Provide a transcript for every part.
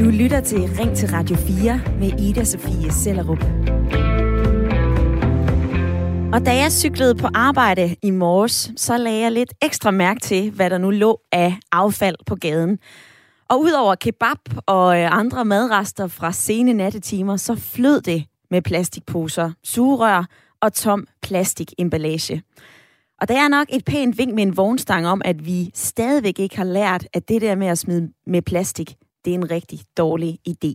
Du lytter til Ring til Radio 4 med Ida Sofie Sellerup. Og da jeg cyklede på arbejde i morges, så lagde jeg lidt ekstra mærke til, hvad der nu lå af affald på gaden. Og udover kebab og øh, andre madrester fra sene nattetimer, så flød det med plastikposer, sugerør og tom plastikemballage. Og der er nok et pænt vink med en vognstang om, at vi stadigvæk ikke har lært, at det der med at smide med plastik, det er en rigtig dårlig idé.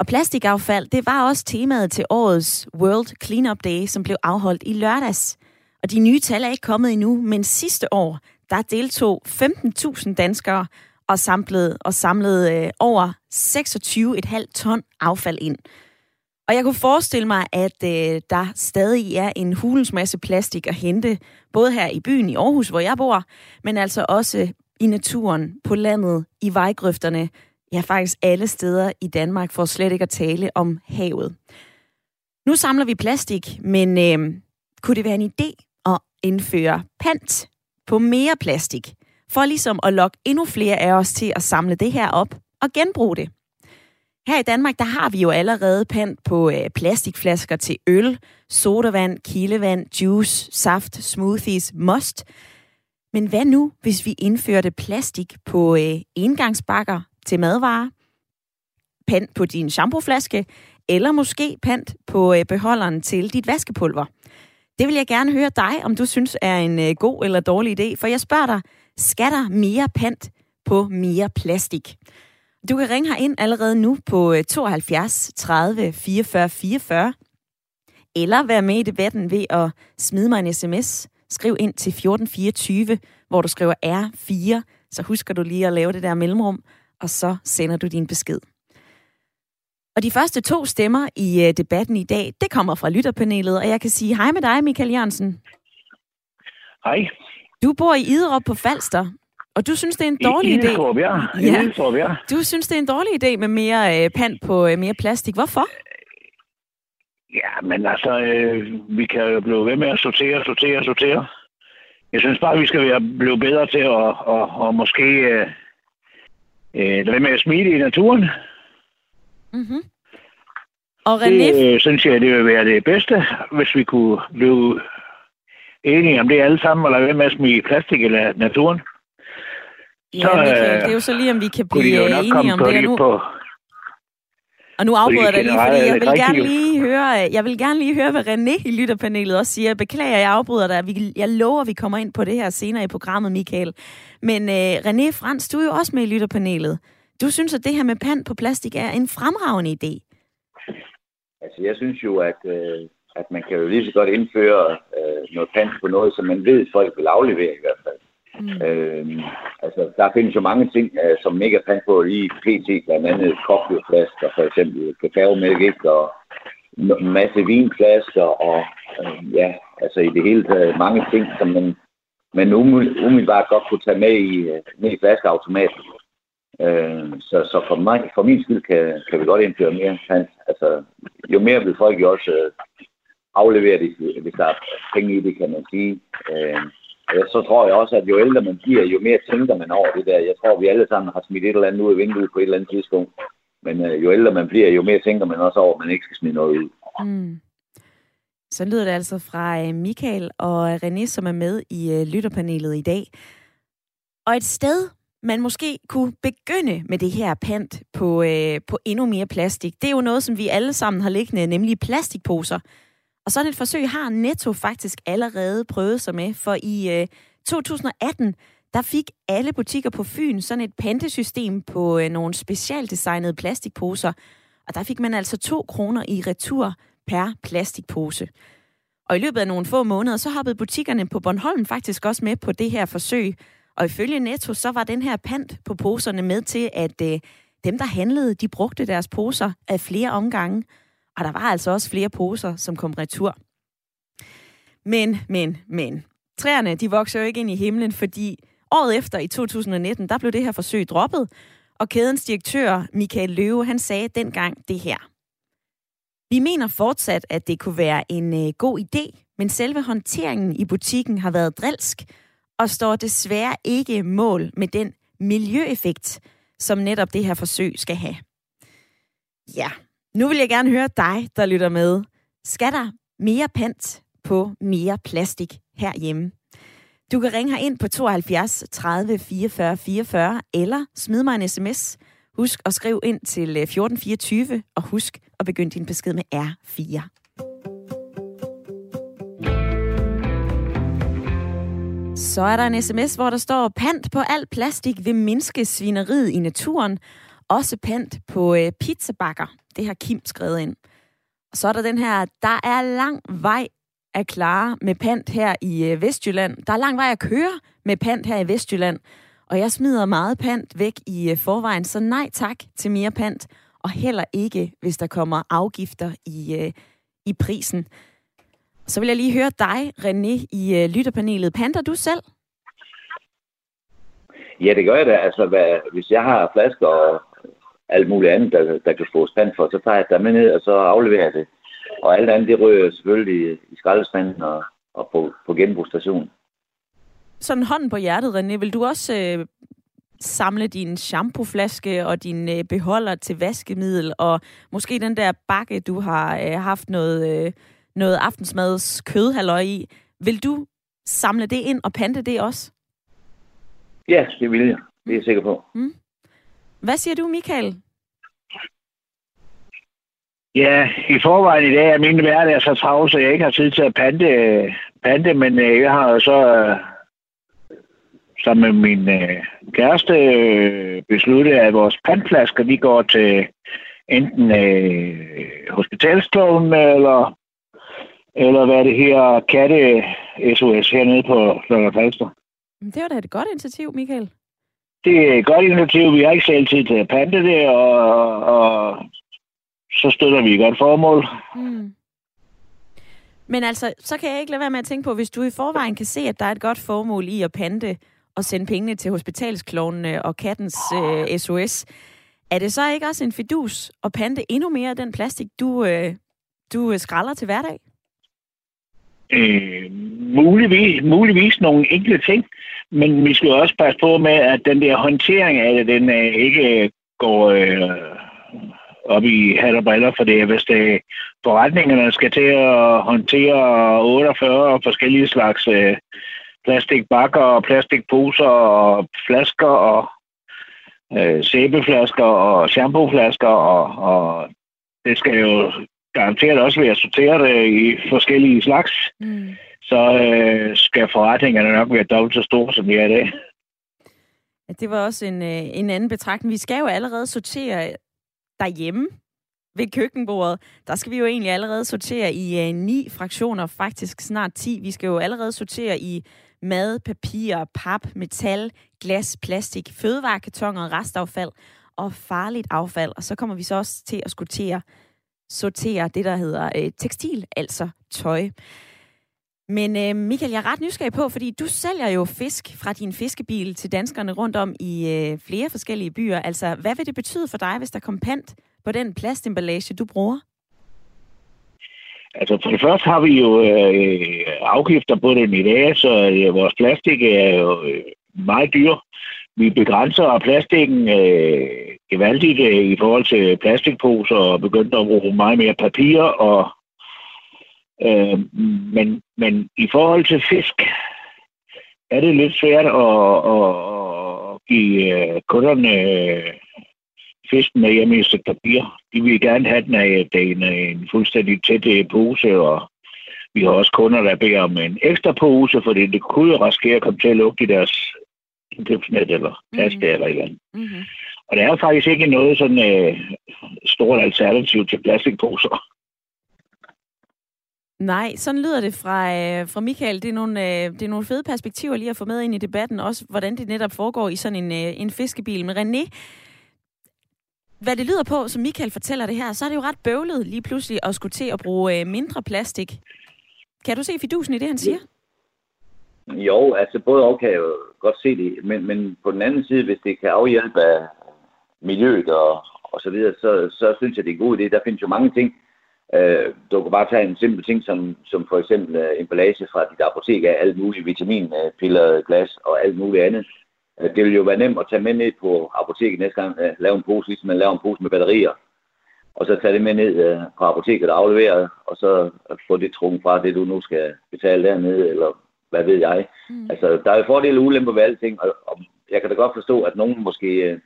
Og plastikaffald, det var også temaet til årets World Cleanup Day, som blev afholdt i lørdags. Og de nye tal er ikke kommet endnu, men sidste år, der deltog 15.000 danskere og samlede, og samlede øh, over 26,5 ton affald ind. Og jeg kunne forestille mig, at øh, der stadig er en hulens masse plastik at hente, både her i byen i Aarhus, hvor jeg bor, men altså også i naturen, på landet, i vejgrøfterne, ja faktisk alle steder i Danmark, for slet ikke at tale om havet. Nu samler vi plastik, men øh, kunne det være en idé at indføre pant på mere plastik, for ligesom at lokke endnu flere af os til at samle det her op og genbruge det? Her i Danmark, der har vi jo allerede pant på øh, plastikflasker til øl, sodavand, kildevand, juice, saft, smoothies, must. Men hvad nu, hvis vi indførte plastik på øh, engangsbakker til madvarer, pant på din shampooflaske, eller måske pant på øh, beholderen til dit vaskepulver? Det vil jeg gerne høre dig, om du synes er en øh, god eller dårlig idé, for jeg spørger dig, skal der mere pant på mere plastik? Du kan ringe ind allerede nu på 72 30 44 44, eller være med i debatten ved at smide mig en sms. Skriv ind til 1424, hvor du skriver R4, så husker du lige at lave det der mellemrum, og så sender du din besked. Og de første to stemmer i øh, debatten i dag, det kommer fra lytterpanelet, og jeg kan sige hej med dig, Michael Jørgensen. Hej. Du bor i Iderup på Falster, og du synes, det er en dårlig idé? Idstrup, ja. ja. Ja. Du synes, det er en dårlig idé med mere øh, pant på øh, mere plastik. Hvorfor? Ja, men altså, øh, vi kan jo blive ved med at sortere, sortere, sortere. Jeg synes bare, vi skal være, blive bedre til at og, og måske øh, øh, lade med at smide i naturen. Mm-hmm. Og René... Det øh, synes jeg, det vil være det bedste, hvis vi kunne blive enige om det alle sammen, og lade være med at smide plastik i naturen. Ja, så, Michael, øh, det er jo så lige, om vi kan blive enige om det. Nu... På, og nu afbryder jeg dig lige, fordi jeg vil gerne lige høre, jeg vil gerne lige høre, hvad René i lytterpanelet også siger. Beklager, jeg afbryder dig. Jeg lover, at vi kommer ind på det her senere i programmet, Michael. Men uh, René Frans, du er jo også med i lytterpanelet. Du synes, at det her med pand på plastik er en fremragende idé. Altså, jeg synes jo, at, øh, at man kan jo lige så godt indføre øh, noget pant på noget, som man ved, folk vil aflevere i hvert fald. Mm. Øh, altså, der findes jo mange ting, øh, som ikke er pant på i PT, blandt andet cocktailflasker, for eksempel kakaomælk, ikke? og en masse vinflasker, og øh, ja, altså i det hele taget mange ting, som man, man umiddelbart godt kunne tage med i, øh, med i flaskeautomaten. Øh, så, så for, mig, for min skyld kan, kan vi godt indføre mere pant. Altså, jo mere vil folk jo også øh, aflevere det, hvis der er penge i det, kan man sige. Øh, så tror jeg også, at jo ældre man bliver, jo mere tænker man over det der. Jeg tror, vi alle sammen har smidt et eller andet ud af vinduet på et eller andet tidspunkt. Men øh, jo ældre man bliver, jo mere tænker man også over, at man ikke skal smide noget ud. Mm. Så lyder det altså fra øh, Michael og øh, René, som er med i øh, lytterpanelet i dag. Og et sted, man måske kunne begynde med det her pant på, øh, på endnu mere plastik, det er jo noget, som vi alle sammen har liggende, nemlig plastikposer. Og sådan et forsøg har Netto faktisk allerede prøvet sig med, for i øh, 2018, der fik alle butikker på Fyn sådan et pantesystem på øh, nogle specialdesignede plastikposer, og der fik man altså 2 kroner i retur per plastikpose. Og i løbet af nogle få måneder, så hoppede butikkerne på Bornholm faktisk også med på det her forsøg. Og ifølge Netto, så var den her pant på poserne med til, at øh, dem, der handlede, de brugte deres poser af flere omgange. Og der var altså også flere poser, som kom retur. Men, men, men. Træerne, de vokser jo ikke ind i himlen, fordi året efter, i 2019, der blev det her forsøg droppet, og kædens direktør, Michael Løve, han sagde dengang det her. Vi mener fortsat, at det kunne være en øh, god idé, men selve håndteringen i butikken har været drilsk, og står desværre ikke mål med den miljøeffekt, som netop det her forsøg skal have. Ja, nu vil jeg gerne høre dig, der lytter med. Skal der mere pant på mere plastik herhjemme? Du kan ringe her ind på 72 30 44 44, eller smid mig en sms. Husk at skrive ind til øh, 1424, og husk at begynde din besked med R4. Så er der en sms, hvor der står, pant på alt plastik vil mindske svineriet i naturen. Også pant på øh, pizzabakker. Det har Kim skrevet ind. Og så er der den her, der er lang vej at klare med pant her i øh, Vestjylland. Der er lang vej at køre med pant her i Vestjylland. Og jeg smider meget pant væk i øh, forvejen, så nej tak til mere pant. Og heller ikke, hvis der kommer afgifter i, øh, i prisen. Så vil jeg lige høre dig, René, i lytterpanelet. Panter du selv? Ja, det gør jeg da. Altså, hvad, hvis jeg har flasker og alt muligt andet, der, der kan få pant for, så tager jeg det med ned, og så afleverer jeg det. Og alt andet, det rører selvfølgelig i skraldespanden og, og på, på genbrugsstationen. Sådan hånden på hjertet, René, vil du også øh, samle din shampooflaske og din øh, beholder til vaskemiddel, og måske den der bakke, du har øh, haft noget, øh, noget aftensmads kødhalløj i. Vil du samle det ind og pante det også? Ja, det vil jeg. Det er jeg sikker på. Mm. Hvad siger du, Michael? Ja, i forvejen i dag er min hverdag så travlt, så jeg ikke har tid til at pante, pante men øh, jeg har jo så øh, sammen med min øh, kæreste øh, besluttet, at vores pantflasker, de går til enten øh, hospitalskloven eller eller hvad det her, katte SOS hernede på Lørdag Falster. Det var da et godt initiativ, Michael. Det er et godt initiativ. Vi har ikke selv tid til at pante det, og, og så støtter vi et godt formål. Mm. Men altså, så kan jeg ikke lade være med at tænke på, hvis du i forvejen kan se, at der er et godt formål i at pante og sende pengene til hospitalsklovnene og kattens øh, SOS, er det så ikke også en fidus at pante endnu mere af den plastik, du, øh, du skralder til hverdag? Øh, muligvis, muligvis nogle enkelte ting, men vi skal også passe på med, at den der håndtering af det, den øh, ikke øh, går øh, op i hat og briller, for det hvis det øh, forretningerne skal til at håndtere 48 forskellige slags øh, plastikbakker og plastikposer og flasker og øh, sæbeflasker og shampooflasker og, og det skal jo garanteret også være sorteret øh, i forskellige slags, mm så øh, skal forretningerne nok være dobbelt så store, som de er i dag. Ja, det var også en, øh, en anden betragtning. Vi skal jo allerede sortere derhjemme ved køkkenbordet. Der skal vi jo egentlig allerede sortere i øh, ni fraktioner, faktisk snart 10. Vi skal jo allerede sortere i mad, papir, pap, metal, glas, plastik, fødevarekartoner, restaffald og farligt affald. Og så kommer vi så også til at sortere sortere det, der hedder øh, tekstil, altså tøj. Men øh, Michael, jeg er ret nysgerrig på, fordi du sælger jo fisk fra din fiskebil til danskerne rundt om i øh, flere forskellige byer. Altså, hvad vil det betyde for dig, hvis der kom pant på den plastemballage, du bruger? Altså for det første har vi jo øh, afgifter på den i dag, så øh, vores plastik er jo øh, meget dyr. Vi begrænser plastikken øh, gevaldigt øh, i forhold til plastikposer og begyndte at bruge meget mere papir. Og, øh, men, men i forhold til fisk er det lidt svært at, at, at give øh, kunderne øh, fisk med hjemme i et papir. De vil gerne have den af en, en fuldstændig tæt øh, pose, og vi har også kunder, der beder om en ekstra pose, fordi det kunne jo risikere at komme til at lugte i deres indkøbsnet eller taske mm-hmm. eller et eller andet. Mm-hmm. Og der er faktisk ikke noget sådan øh, stort alternativ til plastikposer. Nej, sådan lyder det fra, øh, fra Michael. Det er, nogle, øh, det er nogle fede perspektiver lige at få med ind i debatten, også hvordan det netop foregår i sådan en, øh, en fiskebil. Men René, hvad det lyder på, som Michael fortæller det her, så er det jo ret bøvlet lige pludselig at skulle til at bruge øh, mindre plastik. Kan du se fidusen i det, han siger? Jo, altså både og kan jeg jo godt se det, men, men på den anden side, hvis det kan afhjælpe af miljøet og, og så videre, så, så synes jeg, det er en god idé. Der findes jo mange ting. Øh, du kan bare tage en simpel ting, som, som for eksempel uh, emballage fra dit apotek af alt muligt vitaminpiller, glas og alt muligt andet. øh, det vil jo være nemt at tage med ned på apoteket næste gang, øh, lave en pose, ligesom man laver en pose med batterier, og så tage det med ned øh, på apoteket og aflevere, og så få det trukket fra det, du nu skal betale dernede, eller hvad ved jeg. Mm. Altså, der er jo fordele og ulemper ved alting, og, og jeg kan da godt forstå, at nogen måske øh,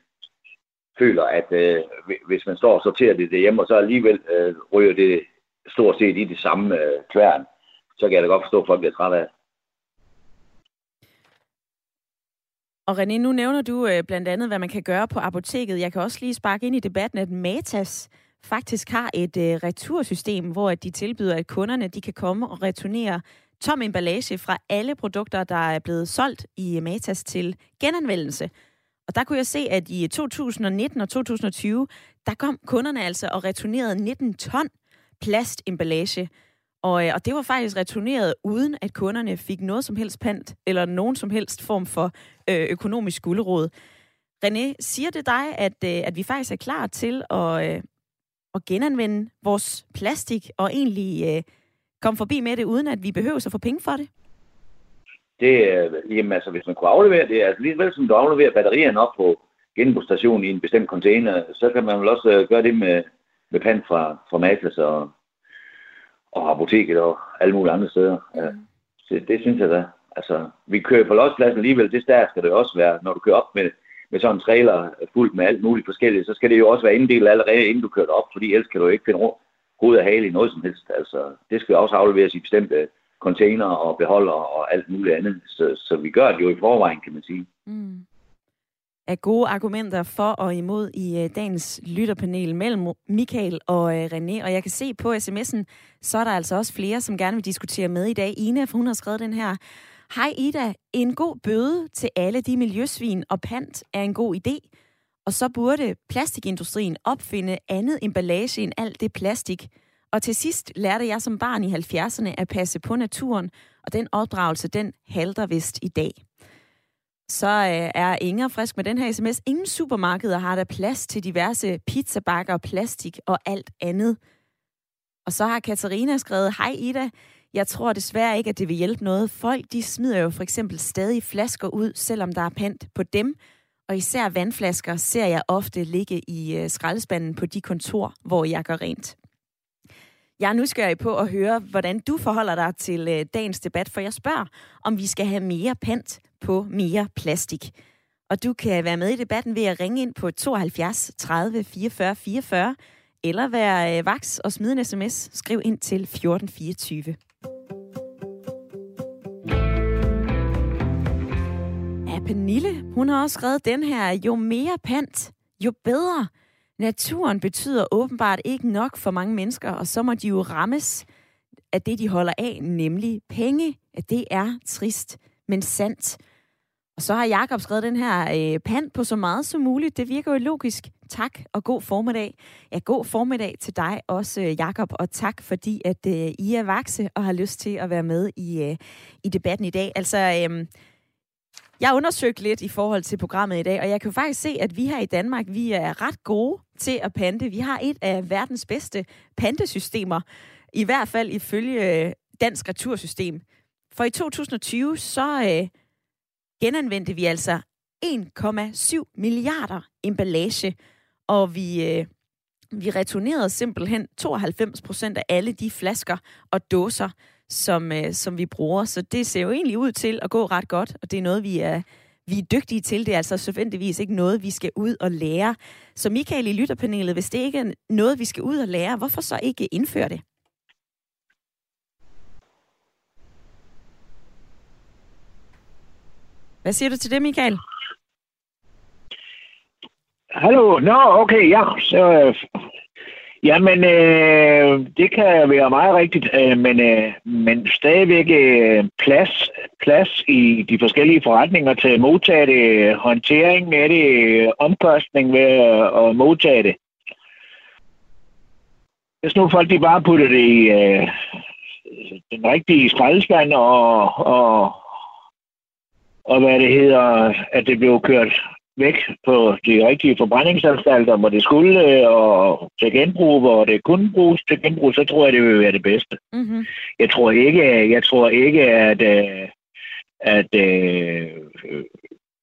føler, at øh, hvis man står og sorterer det derhjemme, og så alligevel øh, ryger det stort set i det samme øh, kværn, så kan jeg da godt forstå, at folk bliver trætte af Og René, nu nævner du øh, blandt andet, hvad man kan gøre på apoteket. Jeg kan også lige sparke ind i debatten, at Matas faktisk har et øh, retursystem, hvor de tilbyder, at kunderne de kan komme og returnere tom emballage fra alle produkter, der er blevet solgt i Matas til genanvendelse. Og der kunne jeg se, at i 2019 og 2020, der kom kunderne altså og returnerede 19 ton plastemballage. Og, øh, og det var faktisk returneret, uden at kunderne fik noget som helst pant, eller nogen som helst form for øh, økonomisk gulderåd. René, siger det dig, at, øh, at vi faktisk er klar til at, øh, at genanvende vores plastik, og egentlig øh, komme forbi med det, uden at vi behøver at få penge for det? Det, øh, jamen altså, hvis man kunne aflevere det, altså lige vel som du afleverer batterierne op på genbrugsstationen i en bestemt container, så kan man vel også øh, gøre det med, med pant fra, fra Matas og, og apoteket og alle mulige andre steder. Ja. Så det synes jeg da. Altså, vi kører på lodspladsen alligevel, det der skal det også være, når du kører op med, med sådan en trailer fuldt med alt muligt forskelligt, så skal det jo også være inddelt allerede, inden du kører op, fordi ellers kan du ikke finde hoved og hale i noget som helst. Altså, det skal også afleveres i bestemte container og beholder og alt muligt andet. Så, så vi gør det jo i forvejen, kan man sige. Mm Er gode argumenter for og imod i øh, dagens lytterpanel mellem Michael og øh, René. Og jeg kan se på sms'en, så er der altså også flere, som gerne vil diskutere med i dag. Ine, for hun har skrevet den her. Hej Ida, en god bøde til alle de miljøsvin og pant er en god idé. Og så burde plastikindustrien opfinde andet emballage end alt det plastik. Og til sidst lærte jeg som barn i 70'erne at passe på naturen, og den opdragelse, den halter vist i dag. Så øh, er Inger frisk med den her sms. Ingen supermarkeder har der plads til diverse pizzabakker, plastik og alt andet. Og så har Katarina skrevet, Hej Ida, jeg tror desværre ikke, at det vil hjælpe noget. Folk de smider jo for eksempel stadig flasker ud, selvom der er pant på dem. Og især vandflasker ser jeg ofte ligge i øh, skraldespanden på de kontor, hvor jeg gør rent. Jeg er nysgerrig på at høre, hvordan du forholder dig til øh, dagens debat, for jeg spørger, om vi skal have mere pant på mere plastik. Og du kan være med i debatten ved at ringe ind på 72 30 44 44, eller være øh, vaks og smide en sms. Skriv ind til 1424. Ja, Pernille, hun har også skrevet den her, jo mere pant, jo bedre. Naturen betyder åbenbart ikke nok for mange mennesker, og så må de jo rammes af det, de holder af, nemlig penge. At det er trist, men sandt. Og så har Jakob skrevet den her øh, pand på så meget som muligt. Det virker jo logisk. Tak og god formiddag. Ja, god formiddag til dig også, øh, Jakob, og tak fordi, at øh, I er vakse og har lyst til at være med i, øh, i debatten i dag. Altså, øh, jeg undersøgte lidt i forhold til programmet i dag, og jeg kan jo faktisk se, at vi her i Danmark, vi er ret gode til at pante. Vi har et af verdens bedste pantesystemer, i hvert fald ifølge øh, Dansk Retursystem. For i 2020, så øh, genanvendte vi altså 1,7 milliarder emballage, og vi, øh, vi returnerede simpelthen 92 procent af alle de flasker og dåser, som, øh, som vi bruger. Så det ser jo egentlig ud til at gå ret godt, og det er noget, vi er, vi er dygtige til. Det er altså selvfølgelig ikke noget, vi skal ud og lære. Så Michael i lytterpanelet, hvis det ikke er noget, vi skal ud og lære, hvorfor så ikke indføre det? Hvad siger du til det, Michael? Hallo, nå, okay, ja, så... Øh, Jamen, øh, det kan være meget rigtigt, øh, men, øh, men stadigvæk øh, plads, plads i de forskellige forretninger til at modtage det, håndtering af det, omkostning ved at modtage det. Hvis nu folk de bare putter det i øh, den rigtige skraldespand og, og, og hvad det hedder, at det blev kørt væk på de rigtige forbrændingsanstalter, hvor det skulle, og til genbrug, hvor det kunne bruges til genbrug, så tror jeg, det vil være det bedste. Mm-hmm. Jeg tror ikke, jeg tror ikke at, øh, at, at øh,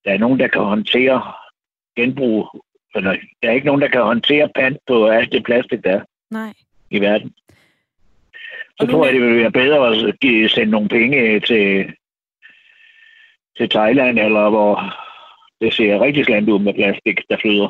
der er nogen, der kan håndtere genbrug. Eller, der er ikke nogen, der kan håndtere pant på alt det plastik, der er Nej. i verden. Så tror jeg, det vil være bedre at sende nogle penge til, til Thailand, eller hvor det ser rigtig slemt ud med plastik, der flyder.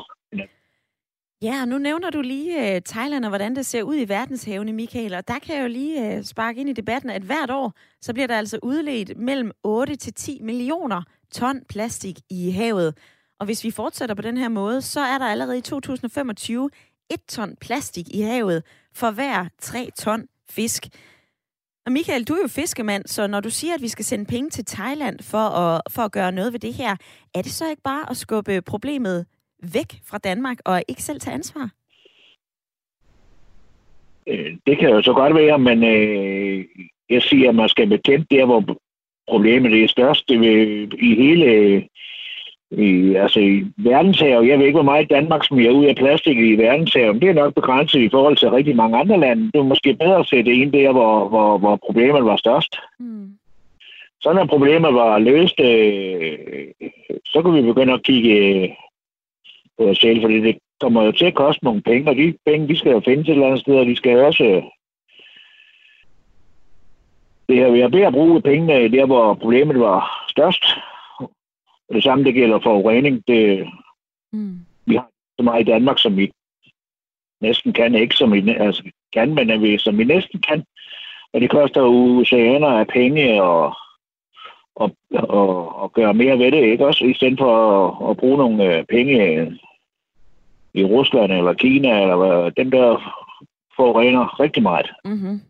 Ja, og nu nævner du lige uh, Thailand og hvordan det ser ud i verdenshavene, Michael. Og der kan jeg jo lige uh, sparke ind i debatten, at hvert år, så bliver der altså udledt mellem 8 til 10 millioner ton plastik i havet. Og hvis vi fortsætter på den her måde, så er der allerede i 2025 1 ton plastik i havet for hver 3 ton fisk. Og Michael, du er jo fiskemand, så når du siger, at vi skal sende penge til Thailand for at, for at gøre noget ved det her, er det så ikke bare at skubbe problemet væk fra Danmark og ikke selv tage ansvar? Øh, det kan jo så godt være, men øh, jeg siger, at man skal bekæmpe der, hvor problemet er størst. Det vil, I hele i, altså i verdenshavet. Jeg ved ikke, hvor meget Danmark smider ud af plastik i verdenshavet. Det er nok begrænset i forhold til rigtig mange andre lande. Det er måske bedre at sætte ind der, hvor, hvor, hvor problemet var størst. Hmm. Så når problemet var løst, øh, så kunne vi begynde at kigge øh, på os selv, fordi det kommer jo til at koste nogle penge, og de penge, de skal jo findes et eller andet sted, og de skal også... Øh, det er jo bedre at bruge pengene der, hvor problemet var størst. Og det samme, det gælder forurening. Det, Hmm. så meget i Danmark, som vi næsten kan, ikke som vi altså, kan, men vi, som vi næsten kan. Og det koster oceaner af penge og, og, og, og gøre mere ved det, ikke også? I stedet for at, at bruge nogle øh, penge i Rusland eller Kina, eller hvad, dem der forurener rigtig meget. Mm-hmm.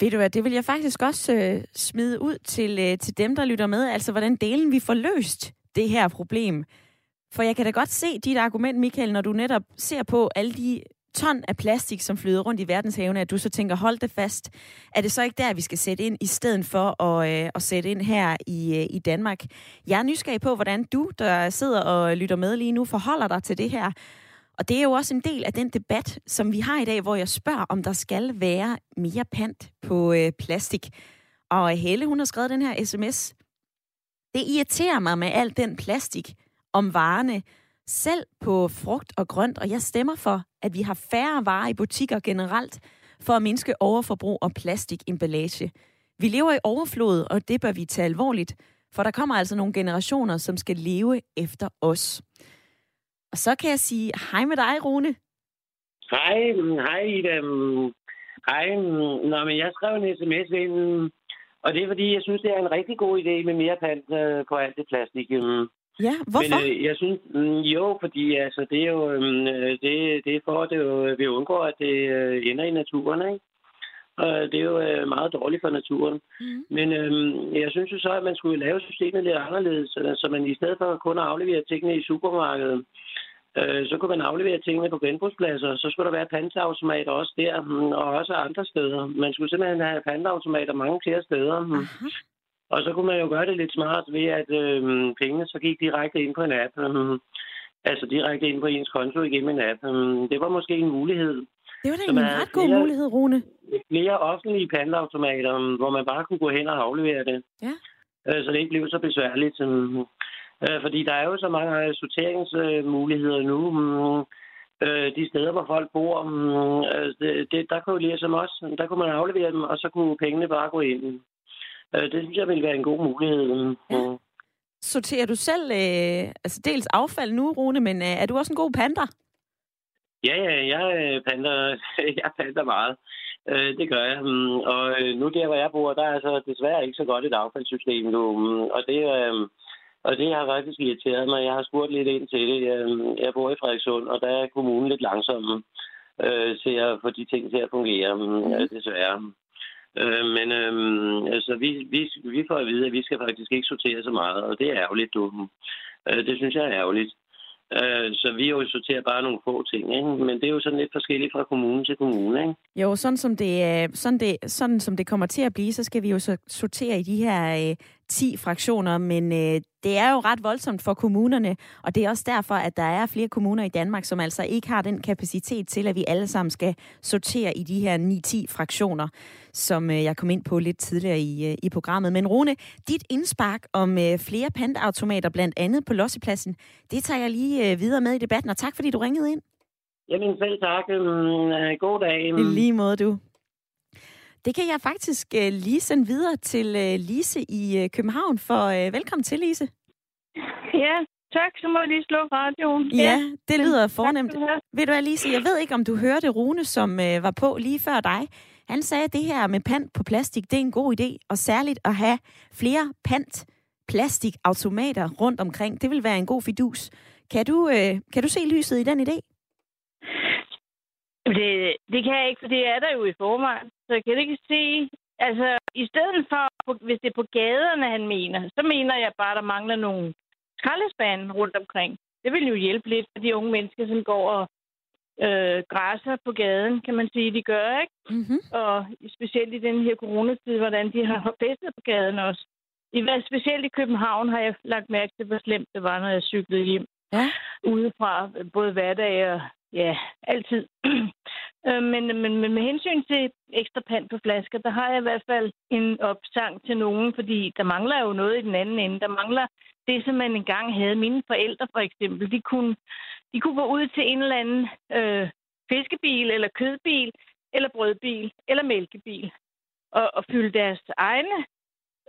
Ved du hvad, det vil jeg faktisk også øh, smide ud til, øh, til dem, der lytter med. Altså, hvordan delen vi får løst det her problem. For jeg kan da godt se dit argument, Michael, når du netop ser på alle de ton af plastik, som flyder rundt i verdenshavene, at du så tænker, hold det fast. Er det så ikke der, vi skal sætte ind, i stedet for at, øh, at sætte ind her i, øh, i Danmark? Jeg er nysgerrig på, hvordan du, der sidder og lytter med lige nu, forholder dig til det her. Og det er jo også en del af den debat, som vi har i dag, hvor jeg spørger, om der skal være mere pant på øh, plastik. Og Helle, hun har skrevet den her sms. Det irriterer mig med al den plastik om varerne, selv på frugt og grønt, og jeg stemmer for, at vi har færre varer i butikker generelt, for at mindske overforbrug og plastikemballage. Vi lever i overflod, og det bør vi tage alvorligt, for der kommer altså nogle generationer, som skal leve efter os. Og så kan jeg sige hej med dig, Rune. Hej, mm, hej Ida. Mm, Hej, mm, Nå, men jeg skrev en sms ind, mm, og det er fordi, jeg synes, det er en rigtig god idé med mere pant øh, på alt det plastik. mm. Ja, hvorfor? Men øh, jeg synes, mm, jo, fordi altså, det er jo mm, øh, det, det er for, at det jo, vi undgår, at det øh, ender i naturen, ikke? Og det er jo øh, meget dårligt for naturen. Mhm. Men øhm, jeg synes jo så, at man skulle lave systemet lidt anderledes, øh, så man i stedet for kun at aflevere tingene i supermarkedet, øh, så kunne man aflevere tingene på genbrugspladser. Så skulle der være panteautomater også der, mm, og også andre steder. Man skulle simpelthen have panteautomater mange flere steder. mm. Aha. Og så kunne man jo gøre det lidt smart ved, at øh, pengene så gik direkte ind på en app. Øh, altså direkte ind på ens konto igennem en app. Det var måske en mulighed. Det var da en ret god flere- mulighed, Rune. Flere offentlige panteautomater, øh, hvor man bare kunne gå hen og aflevere det. Ja. Øh, så det ikke blev så besværligt. Øh, fordi der er jo så mange øh, sorteringsmuligheder nu. Øh, øh, de steder, hvor folk bor, øh, øh, det, der kunne jo lige som os, der kunne man aflevere dem, og så kunne pengene bare gå ind. Øh, det synes jeg ville være en god mulighed. Ja. Sorterer du selv øh, altså dels affald nu, Rune, men øh, er du også en god panter? Ja, ja, jeg panter, jeg panter meget. Øh, det gør jeg. Mm, Og nu der, hvor jeg bor, der er altså desværre ikke så godt et affaldssystem nu. Mm, Og det, øh, og det har faktisk irriteret mig. Jeg har spurgt lidt ind til det. Jeg, bor i Frederikssund, og der er kommunen lidt langsom øh, til at få de ting til at fungere, øh, desværre. Øh, men øh, altså, vi, vi, vi får at vide, at vi skal faktisk ikke sortere så meget, og det er ærgerligt, du. Øh, det synes jeg er ærgerligt. Øh, så vi jo sorterer bare nogle få ting, ikke? men det er jo sådan lidt forskelligt fra kommune til kommune. Ikke? Jo, sådan som det, øh, sådan, det, sådan som det kommer til at blive, så skal vi jo så sortere i de her øh, 10 fraktioner, men øh, det er jo ret voldsomt for kommunerne, og det er også derfor, at der er flere kommuner i Danmark, som altså ikke har den kapacitet til, at vi alle sammen skal sortere i de her 9-10 fraktioner, som øh, jeg kom ind på lidt tidligere i, øh, i programmet. Men Rune, dit indspark om øh, flere pantautomater, blandt andet på Lossepladsen, det tager jeg lige øh, videre med i debatten, og tak fordi du ringede ind. Jamen selv tak. Mm, god dag. I lige måde, du. Det kan jeg faktisk uh, lige sende videre til uh, Lise i uh, København. For uh, velkommen til, Lise. Ja, tak. Så må jeg lige slå radioen. Ja, ja det lyder fornemt. Ved du hvad, Lise, jeg ved ikke, om du hørte Rune, som uh, var på lige før dig. Han sagde, at det her med pant på plastik, det er en god idé, og særligt at have flere pant plastikautomater rundt omkring. Det vil være en god fidus. Kan du, uh, kan du se lyset i den idé? Det, det kan jeg ikke, for det er der jo i forvejen. Så jeg kan ikke se... Altså, i stedet for, hvis det er på gaderne, han mener, så mener jeg bare, at der mangler nogle skraldespande rundt omkring. Det vil jo hjælpe lidt for de unge mennesker, som går og øh, græsser på gaden, kan man sige, de gør, ikke? Mm-hmm. Og specielt i den her coronatid, hvordan de har festet på gaden også. I hvert specielt i København har jeg lagt mærke til, hvor slemt det var, når jeg cyklede hjem. Ja. Udefra, både hverdag og Ja, altid. Øh, men, men, men med hensyn til ekstra pand på flasker, der har jeg i hvert fald en opsang til nogen, fordi der mangler jo noget i den anden ende. Der mangler det, som man engang havde. Mine forældre for eksempel, de kunne, de kunne gå ud til en eller anden øh, fiskebil, eller kødbil, eller brødbil, eller mælkebil, og, og fylde deres egne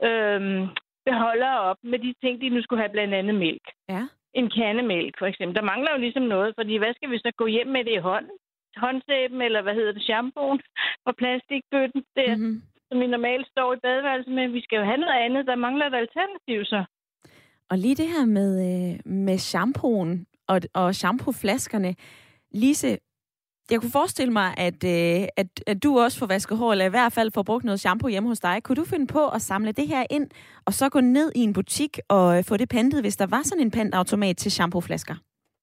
øh, beholdere op med de ting, de nu skulle have, blandt andet mælk. Ja en kandemælk, for eksempel. Der mangler jo ligesom noget, fordi hvad skal vi så gå hjem med det i hånden? Håndsæben, eller hvad hedder det, shampooen fra plastikbøtten der, mm-hmm. som vi normalt står i badeværelset med. Vi skal jo have noget andet. Der mangler et alternativ, så. Og lige det her med, øh, med shampooen og, og shampooflaskerne. Lise, jeg kunne forestille mig, at, øh, at, at du også får vasket hår, eller i hvert fald får brugt noget shampoo hjemme hos dig. Kunne du finde på at samle det her ind, og så gå ned i en butik og øh, få det pantet, hvis der var sådan en pantautomat til shampooflasker?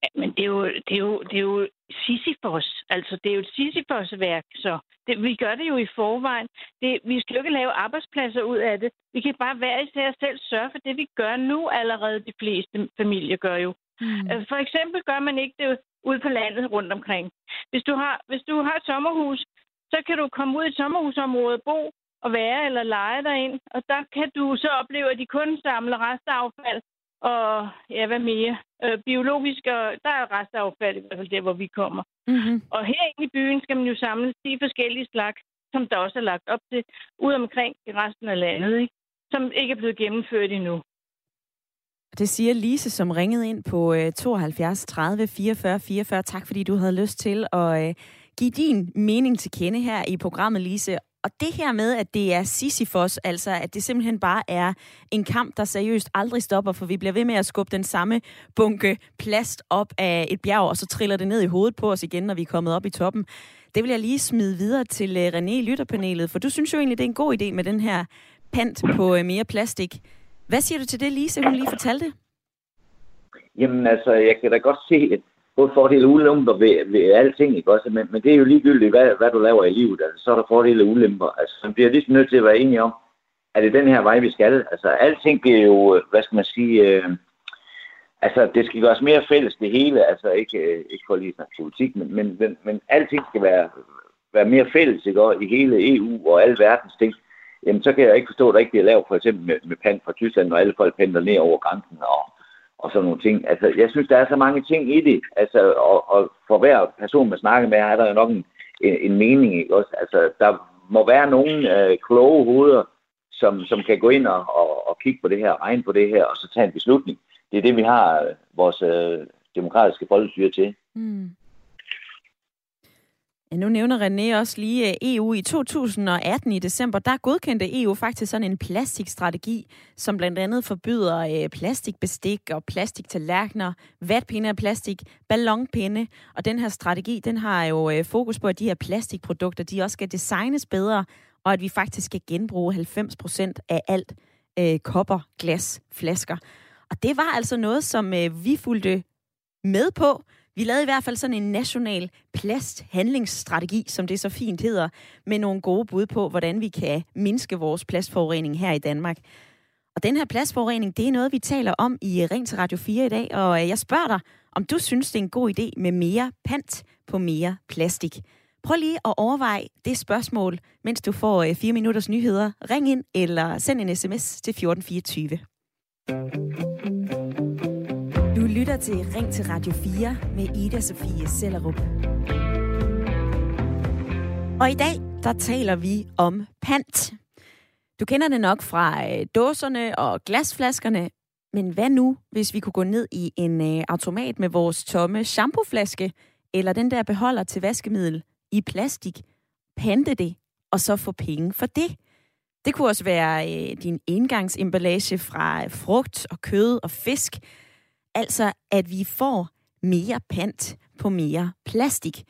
Ja, men det er jo, det er jo, det er jo Sisyphos. Altså, det er jo et Sisyphos-værk, så det, vi gør det jo i forvejen. Det, vi skal jo ikke lave arbejdspladser ud af det. Vi kan bare være især selv sørge for det, vi gør nu allerede. De fleste familier gør jo. Mm. Øh, for eksempel gør man ikke det ude på landet rundt omkring. Hvis du har, hvis du har et sommerhus, så kan du komme ud i et sommerhusområde, bo og være eller lege derind, og der kan du så opleve, at de kun samler restaffald og ja, hvad mere? Øh, biologisk, og der er restaffald i hvert fald der, hvor vi kommer. Mm-hmm. Og herinde i byen skal man jo samle de forskellige slags, som der også er lagt op til, ud omkring i resten af landet, ikke? som ikke er blevet gennemført endnu. Det siger Lise, som ringede ind på 72 30 44 44. Tak fordi du havde lyst til at øh, give din mening til kende her i programmet, Lise. Og det her med, at det er Sisyfos, altså at det simpelthen bare er en kamp, der seriøst aldrig stopper, for vi bliver ved med at skubbe den samme bunke plast op af et bjerg, og så triller det ned i hovedet på os igen, når vi er kommet op i toppen. Det vil jeg lige smide videre til øh, René i lytterpanelet, for du synes jo egentlig, det er en god idé med den her pant på øh, mere plastik. Hvad siger du til det, Lise, hun lige fortalte? Jamen altså, jeg kan da godt se at både fordele og ulemper ved, ved alting, ikke også? Men, men det er jo ligegyldigt, hvad, hvad du laver i livet. Altså, så er der fordele og ulemper. Altså, man bliver ligesom nødt til at være enige om, at det er den her vej, vi skal. Altså, alting bliver jo, hvad skal man sige, øh, altså, det skal gøres mere fælles, det hele. Altså, ikke, øh, ikke for lige snakke politik, men, men, men, men alting skal være, være mere fælles, ikke? Og i hele EU og alle verdens ting jamen så kan jeg ikke forstå, at der ikke bliver lavet for eksempel med, med pand fra Tyskland, når alle folk pendler ned over grænsen og, og sådan nogle ting. Altså, jeg synes, der er så mange ting i det. Altså, og, og for hver person, man snakker med, er der jo nok en, en, en mening. Ikke? Også, altså, der må være nogle øh, kloge hoveder, som, som kan gå ind og, og, og kigge på det her, regne på det her, og så tage en beslutning. Det er det, vi har øh, vores øh, demokratiske folkestyre til. Mm. Ja, nu nævner René også lige øh, EU i 2018 i december. Der godkendte EU faktisk sådan en plastikstrategi, som blandt andet forbyder øh, plastikbestik og plastiktallerkener, vatpinde af plastik, ballonpinde. Og den her strategi, den har jo øh, fokus på, at de her plastikprodukter, de også skal designes bedre, og at vi faktisk skal genbruge 90% af alt øh, kopper, glas, flasker. Og det var altså noget, som øh, vi fulgte med på, vi lavede i hvert fald sådan en national plasthandlingsstrategi, som det så fint hedder, med nogle gode bud på, hvordan vi kan mindske vores plastforurening her i Danmark. Og den her plastforurening, det er noget, vi taler om i Ring til Radio 4 i dag, og øh, jeg spørger dig, om du synes, det er en god idé med mere pant på mere plastik. Prøv lige at overveje det spørgsmål, mens du får øh, 4 minutters nyheder. Ring ind eller send en sms til 1424. Lytter til Ring til Radio 4 med Ida Sofie Sellerup. Og i dag, der taler vi om pant. Du kender det nok fra øh, dåserne og glasflaskerne, men hvad nu, hvis vi kunne gå ned i en øh, automat med vores tomme shampooflaske, eller den der beholder til vaskemiddel i plastik, pante det, og så få penge for det? Det kunne også være øh, din engangsemballage fra øh, frugt og kød og fisk. Altså, at vi får mere pant på mere plastik.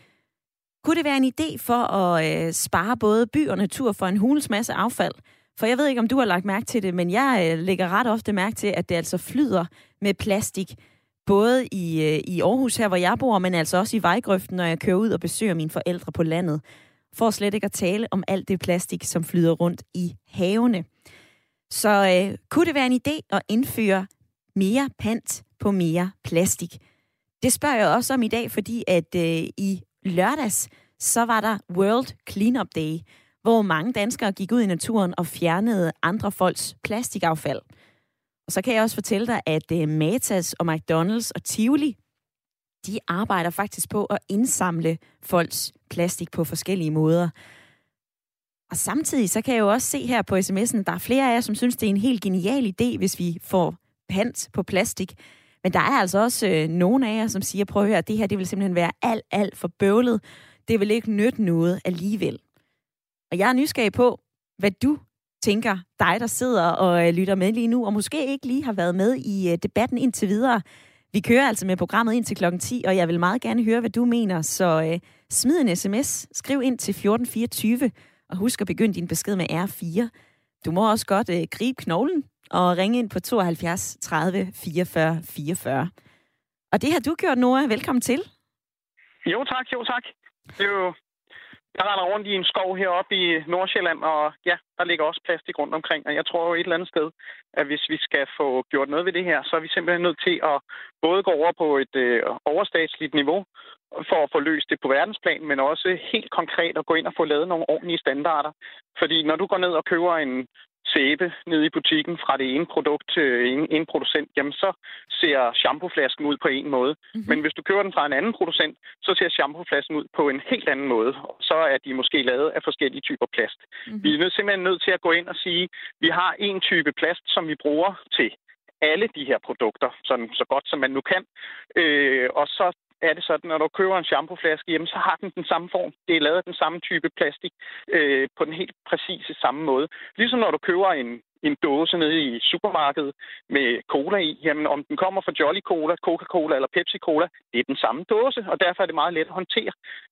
Kunne det være en idé for at øh, spare både by og natur for en hulens masse affald? For jeg ved ikke, om du har lagt mærke til det, men jeg øh, lægger ret ofte mærke til, at det altså flyder med plastik. Både i, øh, i Aarhus, her hvor jeg bor, men altså også i vejgrøften, når jeg kører ud og besøger mine forældre på landet. For slet ikke at tale om alt det plastik, som flyder rundt i havene. Så øh, kunne det være en idé at indføre mere pant på mere plastik? Det spørger jeg også om i dag, fordi at øh, i lørdags, så var der World Cleanup Day, hvor mange danskere gik ud i naturen og fjernede andre folks plastikaffald. Og så kan jeg også fortælle dig, at øh, Matas og McDonald's og Tivoli, de arbejder faktisk på at indsamle folks plastik på forskellige måder. Og samtidig så kan jeg jo også se her på sms'en, at der er flere af jer, som synes, det er en helt genial idé, hvis vi får pant på plastik. Men der er altså også øh, nogle af jer, som siger, prøv at høre, det her det vil simpelthen være alt, alt for bøvlet. Det vil ikke nytte noget alligevel. Og jeg er nysgerrig på, hvad du tænker, dig der sidder og øh, lytter med lige nu, og måske ikke lige har været med i øh, debatten indtil videre. Vi kører altså med programmet ind til klokken 10, og jeg vil meget gerne høre, hvad du mener. Så øh, smid en sms, skriv ind til 1424, og husk at begynde din besked med R4. Du må også godt øh, gribe knoglen og ringe ind på 72 30 44 44. Og det har du gjort, Nora. Velkommen til. Jo tak, jo tak. Det er jo jeg render rundt i en skov heroppe i Nordsjælland, og ja, der ligger også plastik rundt omkring. Og jeg tror jo et eller andet sted, at hvis vi skal få gjort noget ved det her, så er vi simpelthen nødt til at både gå over på et øh, overstatsligt niveau, for at få løst det på verdensplan, men også helt konkret at gå ind og få lavet nogle ordentlige standarder. Fordi når du går ned og køber en sæbe nede i butikken fra det ene produkt til en, en producent, jamen så ser shampooflasken ud på en måde. Mm-hmm. Men hvis du køber den fra en anden producent, så ser shampooflasken ud på en helt anden måde. Så er de måske lavet af forskellige typer plast. Mm-hmm. Vi er simpelthen nødt til at gå ind og sige, vi har en type plast, som vi bruger til alle de her produkter, sådan, så godt som man nu kan. Øh, og så er det sådan, at når du køber en shampooflaske hjemme, så har den den samme form. Det er lavet af den samme type plastik øh, på den helt præcise samme måde. Ligesom når du køber en, en dåse nede i supermarkedet med cola i, jamen om den kommer fra Jolly Cola, Coca-Cola eller Pepsi Cola, det er den samme dåse, og derfor er det meget let at håndtere.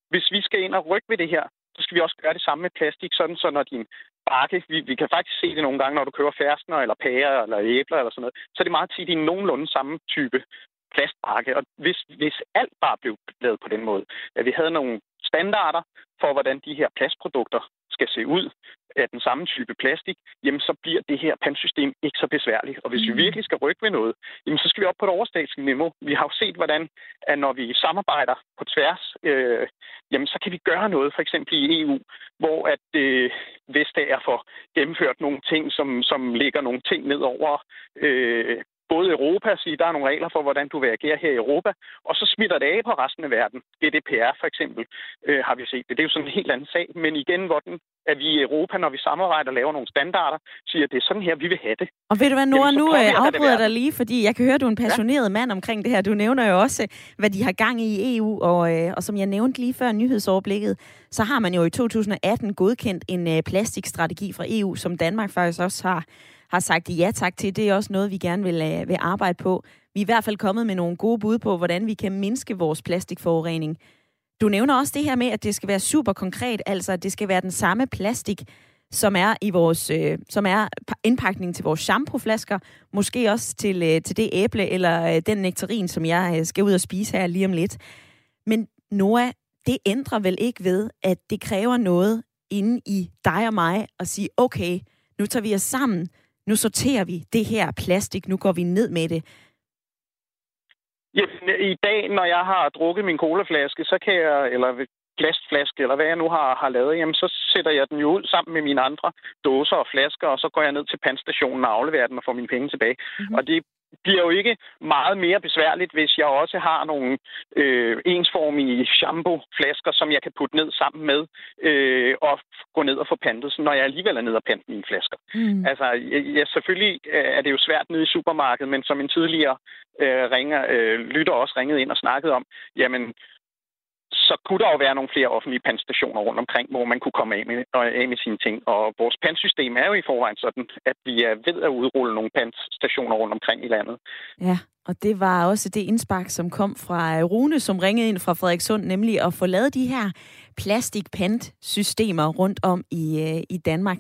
Hvis vi skal ind og rykke ved det her, så skal vi også gøre det samme med plastik, sådan så når din bakke, vi, vi kan faktisk se det nogle gange, når du køber ferskner eller pærer eller æbler eller sådan noget, så er det meget tit i nogenlunde samme type plastbakke. Og hvis, hvis alt bare blev lavet på den måde, at vi havde nogle standarder for, hvordan de her plastprodukter skal se ud af den samme type plastik, jamen så bliver det her pantsystem ikke så besværligt. Og hvis mm. vi virkelig skal rykke ved noget, jamen så skal vi op på et overstatsligt niveau. Vi har jo set, hvordan at når vi samarbejder på tværs, øh, jamen så kan vi gøre noget, for eksempel i EU, hvor at øh, Vestager får gennemført nogle ting, som, som lægger nogle ting ned over øh, både Europa sige, der er nogle regler for, hvordan du vil agere her i Europa, og så smitter det af på resten af verden. GDPR for eksempel øh, har vi set det. Det er jo sådan en helt anden sag, men igen, hvor den, at vi i Europa, når vi samarbejder og laver nogle standarder, siger, at det er sådan her, vi vil have det. Og ved du hvad, Nora, nu øh, afbryder dig lige, fordi jeg kan høre, at du er en passioneret ja. mand omkring det her. Du nævner jo også, hvad de har gang i i EU, og, øh, og som jeg nævnte lige før nyhedsoverblikket, så har man jo i 2018 godkendt en øh, plastikstrategi fra EU, som Danmark faktisk også har har sagt ja tak til. Det er også noget, vi gerne vil, øh, vil arbejde på. Vi er i hvert fald kommet med nogle gode bud på, hvordan vi kan mindske vores plastikforurening. Du nævner også det her med, at det skal være super konkret, altså at det skal være den samme plastik, som er i vores, øh, som er indpakningen til vores shampooflasker, måske også til, øh, til det æble eller øh, den nektarin, som jeg øh, skal ud og spise her lige om lidt. Men Noah, det ændrer vel ikke ved, at det kræver noget inde i dig og mig at sige, okay, nu tager vi os sammen, nu sorterer vi det her plastik, nu går vi ned med det? Jamen, i dag, når jeg har drukket min colaflaske, så kan jeg, eller plastflaske, eller hvad jeg nu har, har lavet, jamen så sætter jeg den jo ud sammen med mine andre dåser og flasker, og så går jeg ned til pandstationen og afleverer den og får mine penge tilbage. Mm-hmm. Og det bliver jo ikke meget mere besværligt, hvis jeg også har nogle øh, ensformige shampoo-flasker, som jeg kan putte ned sammen med øh, og gå ned og få pantet, når jeg alligevel er nede og pante mine flasker. Mm. Altså, ja, selvfølgelig øh, er det jo svært nede i supermarkedet, men som en tidligere øh, ringer, øh, lytter også ringede ind og snakkede om, jamen, så kunne der jo være nogle flere offentlige pandstationer rundt omkring, hvor man kunne komme af med, af med sine ting. Og vores pandsystem er jo i forvejen sådan, at vi er ved at udrulle nogle pandstationer rundt omkring i landet. Ja, og det var også det indspark, som kom fra Rune, som ringede ind fra Frederikssund, nemlig at få lavet de her plastikpandsystemer rundt om i, øh, i Danmark.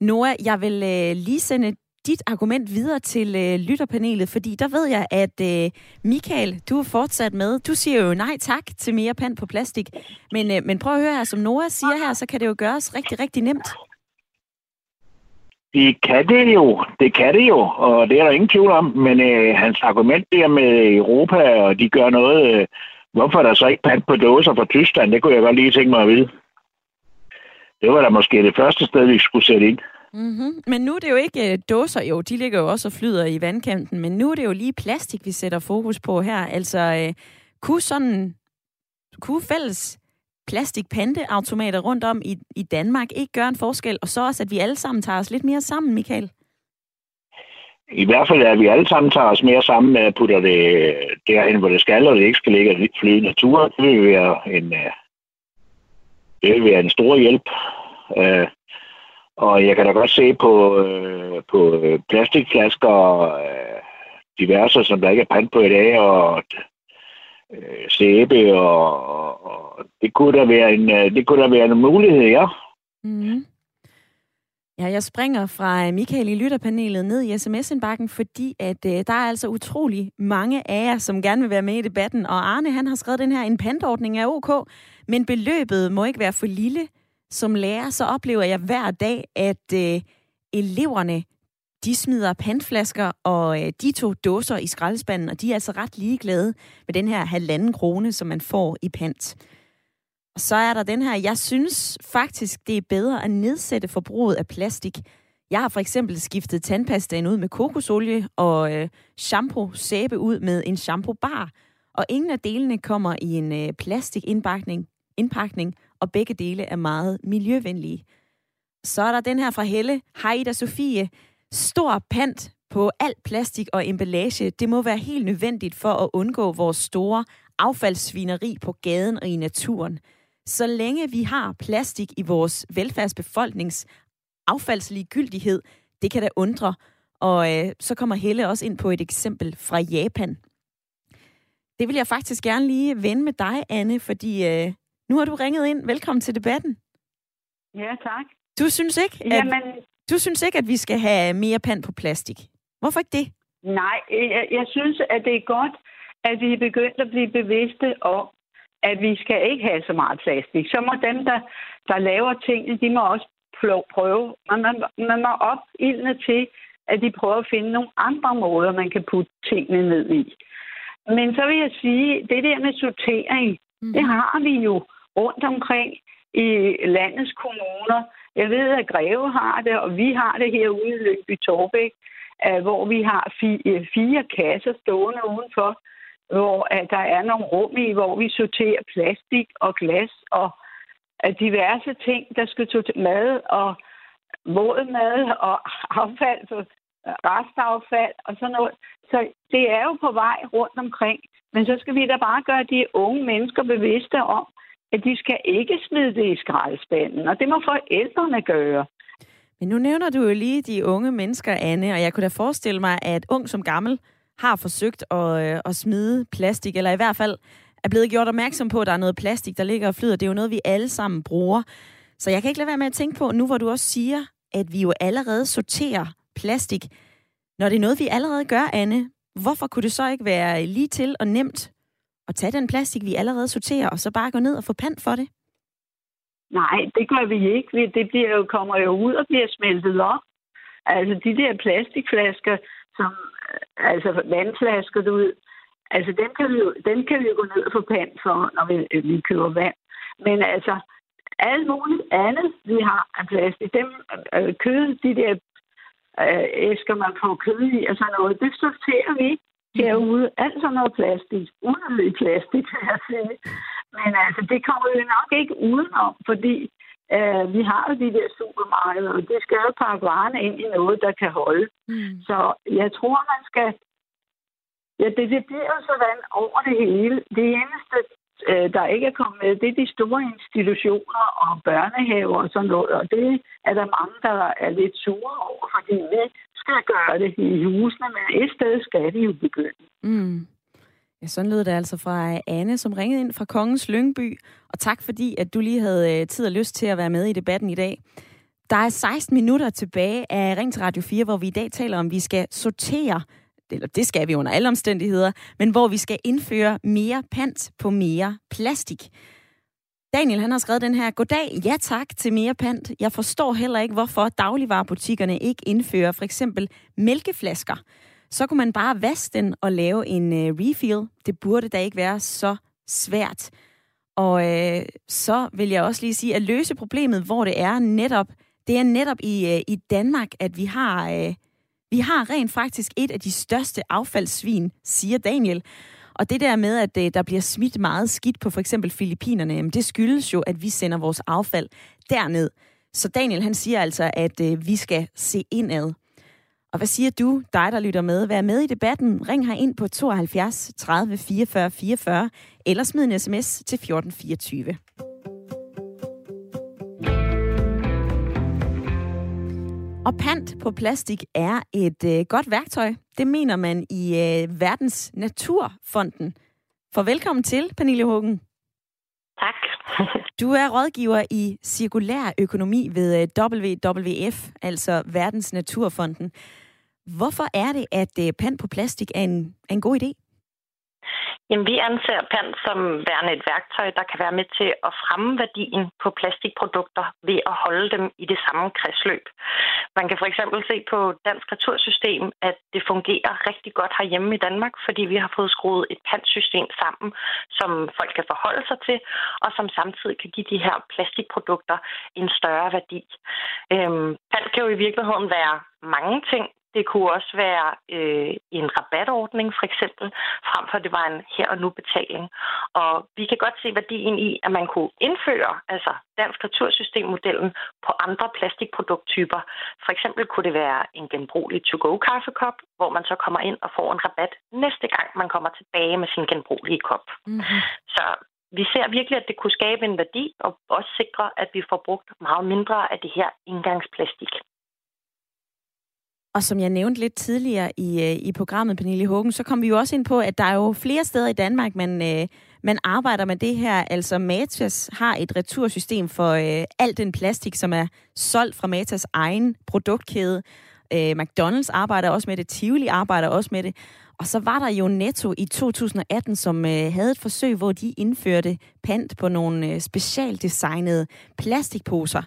Noah, jeg vil øh, lige sende dit argument videre til øh, lytterpanelet, fordi der ved jeg, at øh, Michael, du er fortsat med. Du siger jo nej tak til mere pand på plastik. Men, øh, men prøv at høre her, som Nora siger her, så kan det jo gøres rigtig, rigtig nemt. Det kan det jo, det kan det jo, og det er der ingen tvivl om, men øh, hans argument der med Europa, og de gør noget, øh, hvorfor er der så ikke pant på dåser fra Tyskland, det kunne jeg godt lige tænke mig at vide. Det var da måske det første sted, vi skulle sætte ind. Mm-hmm. Men nu er det jo ikke uh, dåser, jo, de ligger jo også og flyder i vandkanten, men nu er det jo lige plastik, vi sætter fokus på her. Altså, uh, kunne sådan, kunne fælles plastikpanteautomater rundt om i, i Danmark ikke gøre en forskel, og så også, at vi alle sammen tager os lidt mere sammen, Michael? I hvert fald, at vi alle sammen tager os mere sammen med at putte det derhen, hvor det skal, og det ikke skal ligge flyde natur. Det vil være en, øh, det vil være en stor hjælp. Og jeg kan da godt se på, øh, på plastikflasker øh, diverse, som der ikke er pant på i dag, og øh, sæbe, og, og det kunne da være en, øh, det kunne da være en mulighed, ja. Mm. Ja, jeg springer fra øh, Michael i lytterpanelet ned i sms-indbakken, fordi at øh, der er altså utrolig mange af jer, som gerne vil være med i debatten. Og Arne, han har skrevet den her, en pantordning er ok, men beløbet må ikke være for lille som lærer, så oplever jeg hver dag, at øh, eleverne de smider pandflasker og øh, de to dåser i skraldespanden, og de er altså ret ligeglade med den her halvanden krone, som man får i pant. Og så er der den her, jeg synes faktisk, det er bedre at nedsætte forbruget af plastik. Jeg har for eksempel skiftet tandpastaen ud med kokosolie og øh, shampoo sæbe ud med en shampoo bar. Og ingen af delene kommer i en øh, plastikindpakning, indpakning, og begge dele er meget miljøvenlige. Så er der den her fra Helle. Hej Ida Sofie. Stor pant på alt plastik og emballage, det må være helt nødvendigt for at undgå vores store affaldssvineri på gaden og i naturen. Så længe vi har plastik i vores velfærdsbefolknings affaldslige gyldighed, det kan da undre. Og øh, så kommer Helle også ind på et eksempel fra Japan. Det vil jeg faktisk gerne lige vende med dig, Anne, fordi øh, nu har du ringet ind. Velkommen til debatten. Ja, tak. Du synes ikke, at, Jamen, du synes ikke, at vi skal have mere pand på plastik? Hvorfor ikke det? Nej, jeg, jeg synes, at det er godt, at vi er begyndt at blive bevidste om, at vi skal ikke have så meget plastik. Så må dem, der, der laver tingene, de må også prøve. Man, man, man må opildne til, at de prøver at finde nogle andre måder, man kan putte tingene ned i. Men så vil jeg sige, det der med sortering, mm. det har vi jo rundt omkring i landets kommuner. Jeg ved, at Greve har det, og vi har det herude i Lyngby Torbæk, hvor vi har øh, fire kasser stående udenfor, hvor øh, der er nogle rum i, hvor vi sorterer plastik og glas og øh, diverse ting, der skal til mad og våd mad og affald, restaffald og sådan noget. Så det er jo på vej rundt omkring. Men så skal vi da bare gøre de unge mennesker bevidste om, at de skal ikke smide det i skraldespanden, og det må forældrene gøre. Men nu nævner du jo lige de unge mennesker, Anne, og jeg kunne da forestille mig, at ung som gammel har forsøgt at, øh, at smide plastik, eller i hvert fald er blevet gjort opmærksom på, at der er noget plastik, der ligger og flyder. Det er jo noget, vi alle sammen bruger. Så jeg kan ikke lade være med at tænke på, nu hvor du også siger, at vi jo allerede sorterer plastik. Når det er noget, vi allerede gør, Anne, hvorfor kunne det så ikke være lige til og nemt at tage den plastik, vi allerede sorterer, og så bare gå ned og få pant for det? Nej, det gør vi ikke. Det bliver jo, kommer jo ud og bliver smeltet op. Altså de der plastikflasker, som, altså vandflasker, du ved, altså dem kan vi jo, dem kan vi jo gå ned og få pant for, når vi, øh, vi køber vand. Men altså, alt muligt andet, vi har af plastik, dem øh, kød, de der øh, æsker, man får kød i og sådan noget, det sorterer vi ikke derude. Alt sådan noget plastik. Unødig plastik, vil jeg sige. Men altså, det kommer vi nok ikke udenom, fordi øh, vi har jo de der supermarkeder, og det skal jo pakke varerne ind i noget, der kan holde. Mm. Så jeg tror, man skal... Ja, det, det bliver jo sådan over det hele. Det eneste, øh, der ikke er kommet med, det er de store institutioner og børnehaver og sådan noget. Og det er der mange, der er lidt sure over, fordi vi skal gøre det i husene, men et sted skal de jo begynde. Mm. Ja, sådan lød det altså fra øh, Anne, som ringede ind fra Kongens Lyngby. Og tak fordi, at du lige havde øh, tid og lyst til at være med i debatten i dag. Der er 16 minutter tilbage af Ring til Radio 4, hvor vi i dag taler om, at vi skal sortere, eller det skal vi under alle omstændigheder, men hvor vi skal indføre mere pant på mere plastik. Daniel han har skrevet den her, Goddag, ja tak til mere pant. Jeg forstår heller ikke, hvorfor dagligvarerbutikkerne ikke indfører for eksempel mælkeflasker så kunne man bare vaske den og lave en øh, refill. Det burde da ikke være så svært. Og øh, så vil jeg også lige sige, at løse problemet, hvor det er netop, det er netop i, øh, i Danmark, at vi har, øh, vi har rent faktisk et af de største affaldssvin, siger Daniel. Og det der med, at øh, der bliver smidt meget skidt på for eksempel Filippinerne, jamen det skyldes jo, at vi sender vores affald derned. Så Daniel han siger altså, at øh, vi skal se indad. Og hvad siger du, dig der lytter med? Vær med i debatten. Ring her ind på 72 30 44 44, eller smid en sms til 1424. Og pant på plastik er et øh, godt værktøj. Det mener man i øh, Verdens Naturfonden. For velkommen til, Pernille Hågen. Tak. du er rådgiver i cirkulær økonomi ved øh, WWF, altså Verdens Naturfonden. Hvorfor er det, at øh, pant på plastik er en, er en god idé? Jamen, vi anser pant som værende et værktøj, der kan være med til at fremme værdien på plastikprodukter ved at holde dem i det samme kredsløb. Man kan for eksempel se på Dansk Retursystem, at det fungerer rigtig godt herhjemme i Danmark, fordi vi har fået skruet et pantsystem sammen, som folk kan forholde sig til, og som samtidig kan give de her plastikprodukter en større værdi. Øhm, pant kan jo i virkeligheden være mange ting. Det kunne også være øh, en rabatordning, for eksempel, frem for det var en her og nu betaling. Og vi kan godt se værdien i, at man kunne indføre altså dansk retursystemmodellen på andre plastikprodukttyper. For eksempel kunne det være en genbrugelig to-go-kaffekop, hvor man så kommer ind og får en rabat næste gang, man kommer tilbage med sin genbrugelige kop. Mm-hmm. Så vi ser virkelig, at det kunne skabe en værdi og også sikre, at vi får brugt meget mindre af det her indgangsplastik. Og som jeg nævnte lidt tidligere i, øh, i programmet, Pernille Hågen, så kom vi jo også ind på, at der er jo flere steder i Danmark, man, øh, man arbejder med det her. Altså Matas har et retursystem for øh, al den plastik, som er solgt fra Matas egen produktkæde. Øh, McDonald's arbejder også med det, Tivoli arbejder også med det. Og så var der jo Netto i 2018, som øh, havde et forsøg, hvor de indførte pant på nogle øh, specialdesignede plastikposer.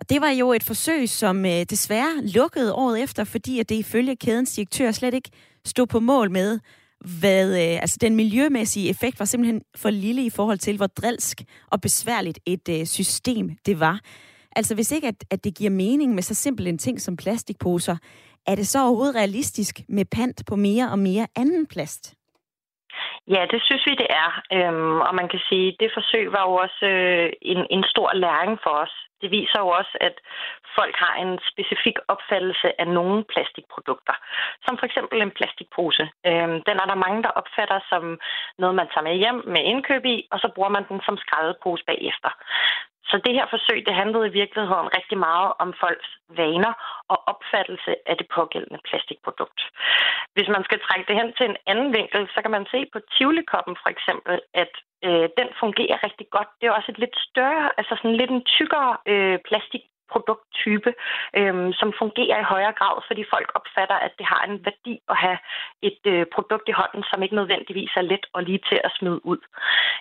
Og det var jo et forsøg, som øh, desværre lukkede året efter, fordi at det ifølge kædens direktør slet ikke stod på mål med, hvad, øh, altså den miljømæssige effekt var simpelthen for lille i forhold til, hvor drilsk og besværligt et øh, system det var. Altså hvis ikke, at, at det giver mening med så simpel en ting som plastikposer, er det så overhovedet realistisk med pant på mere og mere anden plast? Ja, det synes vi, det er. Øhm, og man kan sige, at det forsøg var jo også øh, en, en stor læring for os. Det viser jo også, at folk har en specifik opfattelse af nogle plastikprodukter, som for eksempel en plastikpose. Øhm, den er der mange, der opfatter som noget, man tager med hjem med indkøb i, og så bruger man den som skraldepose bagefter. Så det her forsøg, det handlede i virkeligheden rigtig meget om folks vaner og opfattelse af det pågældende plastikprodukt. Hvis man skal trække det hen til en anden vinkel, så kan man se på Tivoli-koppen for eksempel, at øh, den fungerer rigtig godt. Det er også et lidt større, altså sådan lidt en tykkere øh, plastik produkttype, øhm, som fungerer i højere grad, fordi folk opfatter, at det har en værdi at have et øh, produkt i hånden, som ikke nødvendigvis er let og lige til at smide ud.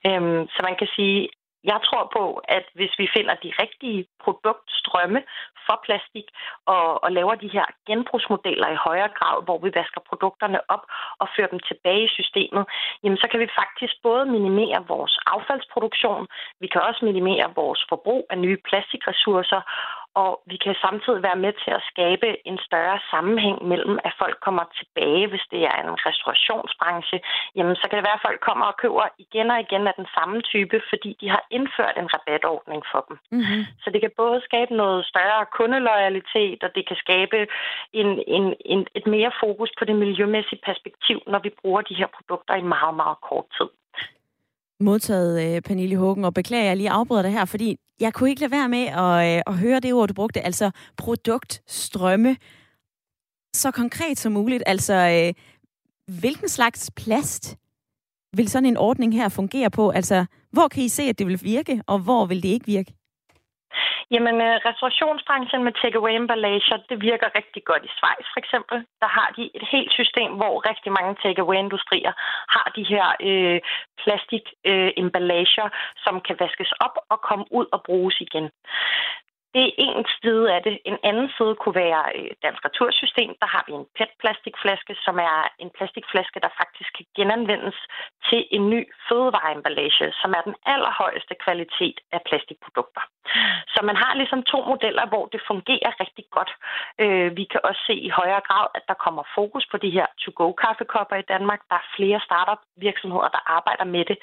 Øhm, så man kan sige, jeg tror på, at hvis vi finder de rigtige produktstrømme for plastik og, og laver de her genbrugsmodeller i højere grad, hvor vi vasker produkterne op og fører dem tilbage i systemet, jamen så kan vi faktisk både minimere vores affaldsproduktion, vi kan også minimere vores forbrug af nye plastikressourcer, og vi kan samtidig være med til at skabe en større sammenhæng mellem, at folk kommer tilbage, hvis det er en restaurationsbranche. Jamen, så kan det være, at folk kommer og køber igen og igen af den samme type, fordi de har indført en rabatordning for dem. Mm-hmm. Så det kan både skabe noget større kundeloyalitet, og det kan skabe en, en, en, et mere fokus på det miljømæssige perspektiv, når vi bruger de her produkter i meget, meget kort tid modtaget, øh, Pernille Hågen, og beklager, jeg lige afbryder det her, fordi jeg kunne ikke lade være med at, øh, at høre det ord, du brugte, altså produktstrømme, så konkret som muligt. Altså, øh, hvilken slags plast vil sådan en ordning her fungere på? Altså, hvor kan I se, at det vil virke, og hvor vil det ikke virke? Jamen, øh, restaurationsbranchen med takeaway emballager, det virker rigtig godt i Schweiz for eksempel. Der har de et helt system, hvor rigtig mange takeaway-industrier har de her øh, plastik øh, som kan vaskes op og komme ud og bruges igen. Det er en side af det. En anden side kunne være øh, Dansk Retursystem. Der har vi en PET-plastikflaske, som er en plastikflaske, der faktisk kan genanvendes til en ny fødevareemballage, som er den allerhøjeste kvalitet af plastikprodukter. Så man har ligesom to modeller, hvor det fungerer rigtig godt. Øh, vi kan også se i højere grad, at der kommer fokus på de her to-go-kaffekopper i Danmark. Der er flere startup-virksomheder, der arbejder med det.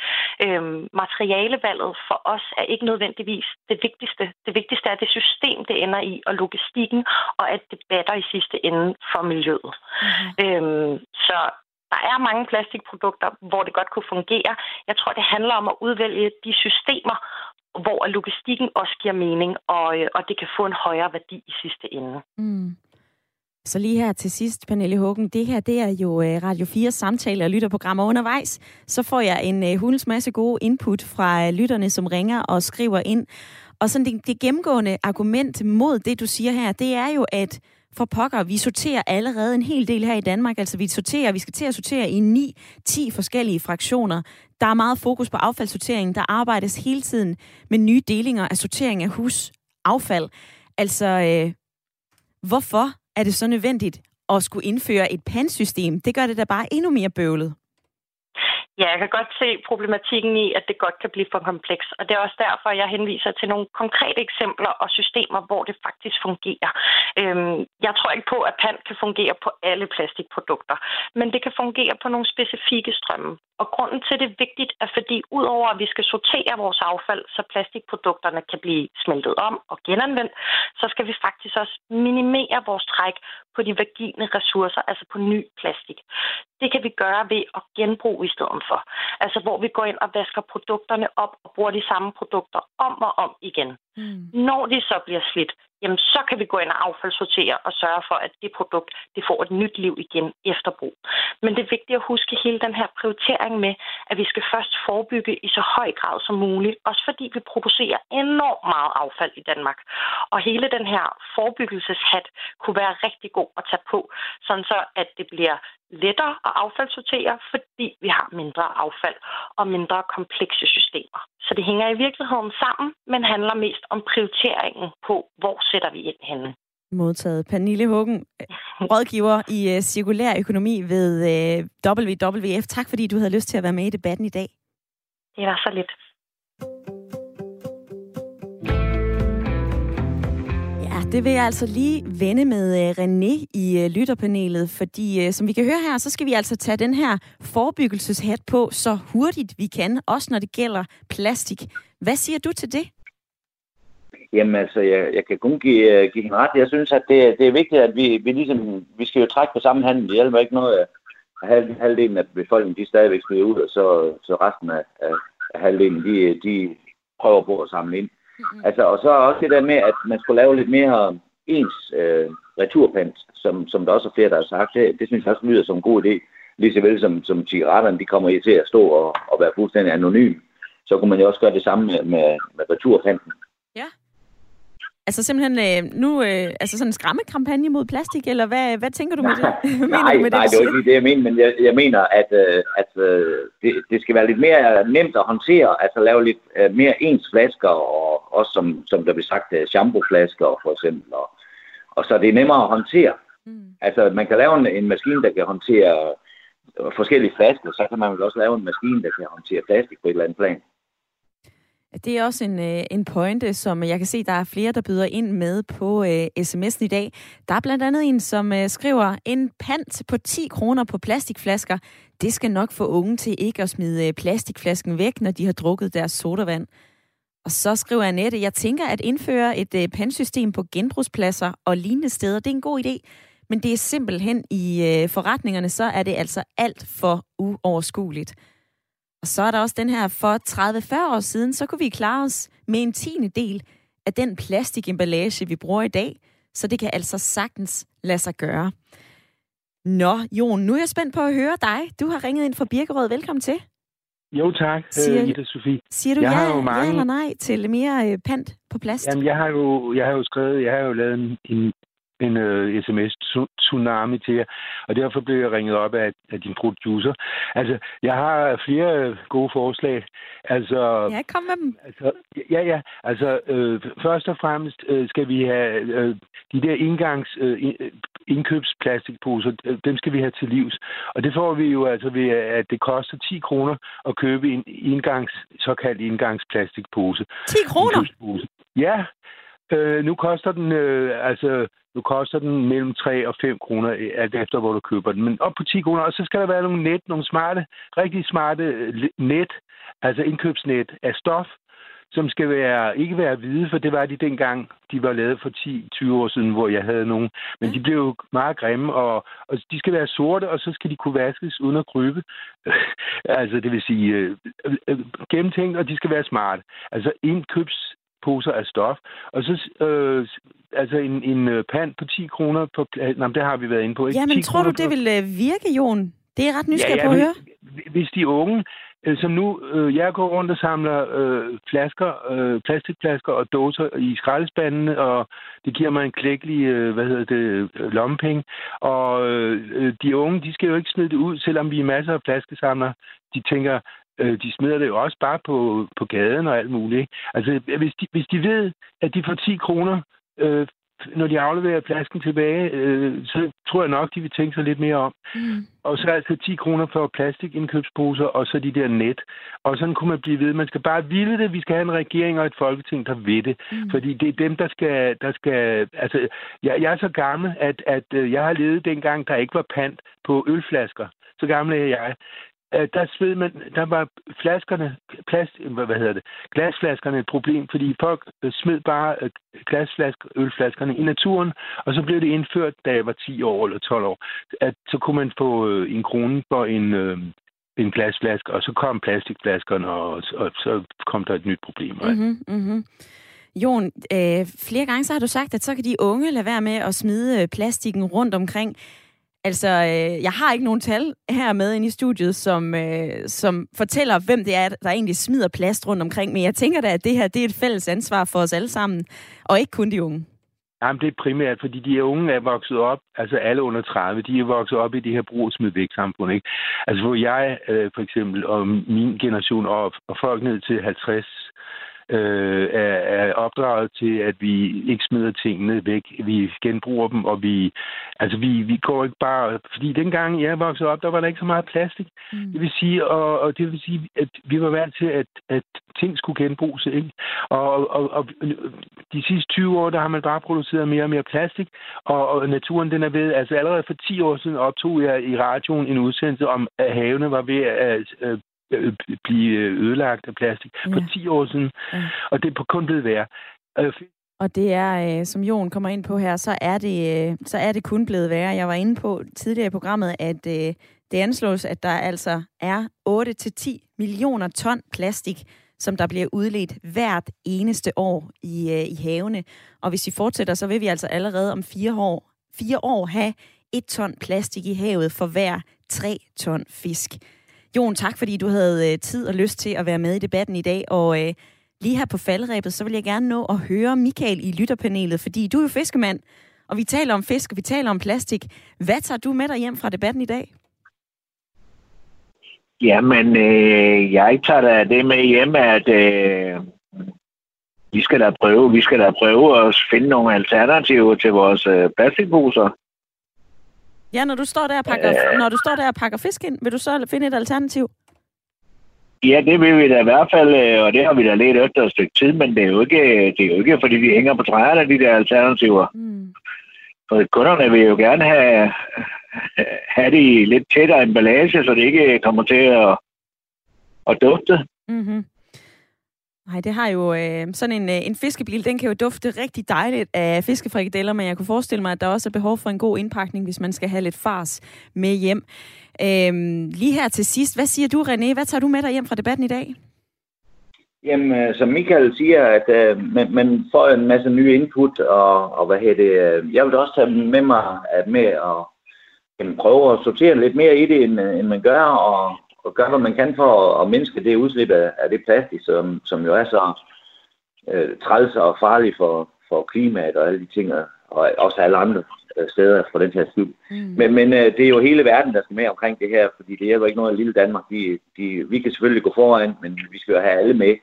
Øhm, materialevalget for os er ikke nødvendigvis det vigtigste. Det vigtigste er det system, det ender i, og logistikken, og at det batter i sidste ende for miljøet. Mm-hmm. Øhm, så der er mange plastikprodukter, hvor det godt kunne fungere. Jeg tror, det handler om at udvælge de systemer, hvor logistikken også giver mening, og, øh, og det kan få en højere værdi i sidste ende. Mm. Så lige her til sidst, Pernille Hågen, det her det er jo øh, Radio 4 samtale og lytterprogrammer undervejs. Så får jeg en uh, hulens masse gode input fra lytterne, som ringer og skriver ind. Og sådan det, det gennemgående argument mod det, du siger her, det er jo, at for pokker, vi sorterer allerede en hel del her i Danmark. Altså vi sorterer, vi skal til at sortere i 9-10 forskellige fraktioner. Der er meget fokus på affaldssortering. Der arbejdes hele tiden med nye delinger af sortering af husaffald. Altså, øh, hvorfor er det så nødvendigt at skulle indføre et pansystem? Det gør det da bare endnu mere bøvlet. Ja, jeg kan godt se problematikken i, at det godt kan blive for kompleks. Og det er også derfor, jeg henviser til nogle konkrete eksempler og systemer, hvor det faktisk fungerer. Øhm, jeg tror ikke på, at pant kan fungere på alle plastikprodukter, men det kan fungere på nogle specifikke strømme. Og grunden til det er vigtigt, er fordi udover at vi skal sortere vores affald, så plastikprodukterne kan blive smeltet om og genanvendt, så skal vi faktisk også minimere vores træk på de vagine ressourcer, altså på ny plastik. Det kan vi gøre ved at genbruge i stedet for. Altså hvor vi går ind og vasker produkterne op og bruger de samme produkter om og om igen. Mm. Når de så bliver slidt, jamen så kan vi gå ind og affaldssortere og sørge for, at det produkt det får et nyt liv igen efter brug. Men det er vigtigt at huske hele den her prioritering med, at vi skal først forebygge i så høj grad som muligt, også fordi vi producerer enormt meget affald i Danmark. Og hele den her forebyggelseshat kunne være rigtig god at tage på, sådan så at det bliver lettere at affaldssortere, fordi vi har mindre affald og mindre komplekse systemer. Så det hænger i virkeligheden sammen, men handler mest om prioriteringen på, hvor sætter vi ind henne. Modtaget. Pernille Huggen, rådgiver i uh, cirkulær økonomi ved uh, WWF. Tak fordi du havde lyst til at være med i debatten i dag. Det var så lidt. Det vil jeg altså lige vende med øh, René i øh, lytterpanelet, fordi øh, som vi kan høre her, så skal vi altså tage den her forebyggelseshat på så hurtigt vi kan, også når det gælder plastik. Hvad siger du til det? Jamen altså, jeg, jeg kan kun give, give hende ret. Jeg synes, at det, det er vigtigt, at vi, vi ligesom, vi skal jo trække på samme handel. Det hjælper ikke noget, at halv, halvdelen af befolkningen, de stadigvæk smider ud, og så, så resten af, af, af halvdelen, de, de prøver på at samle ind. Mm-hmm. Altså, og så også det der med, at man skulle lave lidt mere ens øh, returpant, som, som der også er flere, der har sagt. Det, det synes jeg også lyder som en god idé. Lige så vel som, som cigaretterne, de kommer i til at stå og, og være fuldstændig anonym. Så kunne man jo også gøre det samme med, med, med returpanten. Ja. Altså simpelthen øh, nu, øh, altså sådan en skræmmekampagne mod plastik, eller hvad, hvad tænker du med det? Hvad nej, du med nej, det, det er ikke det, jeg mener, men jeg, jeg mener, at, øh, at øh, det, det skal være lidt mere nemt at håndtere, altså lave lidt øh, mere ens flasker, og også som, som der bliver sagt, øh, shampooflasker for eksempel, og, og så det er nemmere at håndtere. Mm. Altså, man kan lave en, en maskine, der kan håndtere forskellige flasker, så kan man vel også lave en maskine, der kan håndtere plastik på et eller andet plan. Det er også en, øh, en pointe, som jeg kan se, der er flere, der byder ind med på øh, sms'en i dag. Der er blandt andet en, som øh, skriver, en pant på 10 kroner på plastikflasker, det skal nok få unge til ikke at smide øh, plastikflasken væk, når de har drukket deres sodavand. Og så skriver Annette, jeg tænker at indføre et øh, pantsystem på genbrugspladser og lignende steder, det er en god idé. Men det er simpelthen i øh, forretningerne, så er det altså alt for uoverskueligt. Og så er der også den her, for 30-40 år siden, så kunne vi klare os med en tiende del af den plastikemballage, vi bruger i dag. Så det kan altså sagtens lade sig gøre. Nå, Jon, nu er jeg spændt på at høre dig. Du har ringet ind fra Birkerød. Velkommen til. Jo, tak, siger, uh, Ida Sofie. Siger du jeg ja, har jo mange... ja eller nej til mere uh, pant på plast? Jamen, jeg har jo, jeg har jo skrevet, jeg har jo lavet en, en en uh, sms-tsunami til jer, og derfor blev jeg ringet op af, af din producer. Altså, jeg har flere gode forslag. Altså, ja, kom med dem. Altså, ja, ja. Altså, øh, først og fremmest øh, skal vi have øh, de der indgangs øh, indkøbsplastikposer, øh, dem skal vi have til livs. Og det får vi jo altså ved, at det koster 10 kroner at købe en indgangs, såkaldt indgangsplastikpose. 10 kroner? Ja, Øh, nu koster den øh, altså nu koster den mellem 3 og 5 kroner, øh, alt efter hvor du køber den. Men op på 10 kroner, og så skal der være nogle net, nogle smarte, rigtig smarte øh, net, altså indkøbsnet af stof, som skal være, ikke være hvide, for det var de dengang, de var lavet for 10-20 år siden, hvor jeg havde nogen. Men de blev jo meget grimme, og, og de skal være sorte, og så skal de kunne vaskes uden at krybe. altså, det vil sige øh, øh, øh, gennemtænkt, og de skal være smarte. Altså indkøbs poser af stof. Og så øh, altså en, en øh, pand på 10 kroner på... Nej, det har vi været inde på. Ikke? Ja, men tror du, det vil øh, virke, Jon? Det er ret nysgerrig ja, ja, på at høre. Hvis de unge, øh, som nu, øh, jeg går rundt og samler øh, flasker, øh, plastikflasker og dåser i skraldespandene, og det giver mig en klækkelig, øh, hvad hedder det, lommepenge. Og øh, de unge, de skal jo ikke smide det ud, selvom vi er masser af flaskesamlere. De tænker, Øh, de smider det jo også bare på, på gaden og alt muligt. Ikke? Altså, hvis de, hvis de ved, at de får 10 kroner, øh, når de afleverer plasken tilbage, øh, så tror jeg nok, de vil tænke sig lidt mere om. Mm. Og så altså 10 kroner for plastikindkøbsposer, og så de der net. Og sådan kunne man blive ved. Man skal bare ville det. Vi skal have en regering og et folketing, der ved det. Mm. Fordi det er dem, der skal... Der skal altså, jeg, jeg er så gammel, at, at øh, jeg har levet dengang, der ikke var pant på ølflasker. Så gammel er jeg Øh, der sved man, der var flaskerne, plast, hvad hedder det, glasflaskerne et problem, fordi folk øh, smed bare øh, glasflasker, ølflaskerne i naturen, og så blev det indført, da jeg var 10 år eller 12 år, at så kunne man få en krone for en, en glasflaske, og så kom plastikflaskerne, og, og så kom der et nyt problem. Mm-hmm, mm-hmm. Jon, øh, flere gange så har du sagt, at så kan de unge lade være med at smide plastikken rundt omkring. Altså, øh, jeg har ikke nogen tal her med ind i studiet, som, øh, som fortæller, hvem det er, der egentlig smider plast rundt omkring. Men jeg tænker da, at det her det er et fælles ansvar for os alle sammen, og ikke kun de unge. Jamen, det er primært, fordi de unge er vokset op, altså alle under 30, de er vokset op i det her brug og væk samfund, ikke? Altså, hvor jeg øh, for eksempel, og min generation, og, og folk ned til 50, øh, er, er opdraget til, at vi ikke smider tingene væk. Vi genbruger dem, og vi, altså vi, vi går ikke bare... Fordi dengang jeg voksede op, der var der ikke så meget plastik. Mm. Det vil sige, og, og det vil sige, at vi var vant til, at, at ting skulle genbruges. Ikke? Og, og, og de sidste 20 år, der har man bare produceret mere og mere plastik, og, og naturen den er ved... Altså allerede for 10 år siden optog jeg i radioen en udsendelse om, at havene var ved at, at blive ødelagt af plastik ja. for 10 år siden. Ja. Og det er kun blevet værre. Og det er, øh, som Jon kommer ind på her, så er, det, øh, så er det kun blevet værre. Jeg var inde på tidligere i programmet, at det anslås, at der altså er 8-10 millioner ton plastik, som der bliver udledt hvert eneste år i, i havene. Og hvis vi fortsætter, så vil vi altså allerede om fire år, fire år have et ton plastik i havet for hver 3 ton fisk. Jon, tak fordi du havde øh, tid og lyst til at være med i debatten i dag, og øh, lige her på faldrebet, så vil jeg gerne nå at høre Michael i lytterpanelet, fordi du er jo fiskemand, og vi taler om fisk, og vi taler om plastik. Hvad tager du med dig hjem fra debatten i dag? Jamen, øh, jeg tager da det med hjem, at øh, vi skal da prøve, vi skal da prøve at finde nogle alternativer til vores øh, plastikposer. Ja, når du står der og pakker, øh, når du står der og pakker fisk ind, vil du så finde et alternativ? Ja, det vil vi da i hvert fald, øh, og det har vi da let efter et stykke tid, men det er jo ikke, det er jo ikke fordi vi hænger på træerne, de der alternativer. Mm. For kunderne vil jo gerne have, have det lidt tættere emballage, så det ikke kommer til at, at dufte. Mm-hmm. Nej, det har jo øh, sådan en, øh, en fiskebil, den kan jo dufte rigtig dejligt af fiskefrikadeller, men jeg kunne forestille mig, at der også er behov for en god indpakning, hvis man skal have lidt fars med hjem. Øh, lige her til sidst, hvad siger du, René? Hvad tager du med dig hjem fra debatten i dag? Jamen, øh, som Michael siger, at øh, man, man får en masse nye input, og, og hvad hedder det, øh, jeg vil også tage med mig at med at prøve at sortere lidt mere i det, end, øh, end man gør, og, og gøre, hvad man kan for at, at mindske det udslip af, af det plastik, som, som jo er så øh, træls og farligt for, for klimaet og alle de ting, og også alle andre øh, steder for den her skyld. Mm. Men, men øh, det er jo hele verden, der skal med omkring det her, fordi det hjælper ikke noget af lille Danmark. De, de, vi kan selvfølgelig gå foran, men vi skal jo have alle med.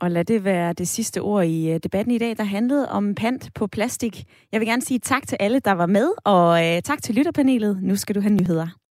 Og lad det være det sidste ord i øh, debatten i dag, der handlede om pant på plastik. Jeg vil gerne sige tak til alle, der var med, og øh, tak til lytterpanelet. Nu skal du have nyheder.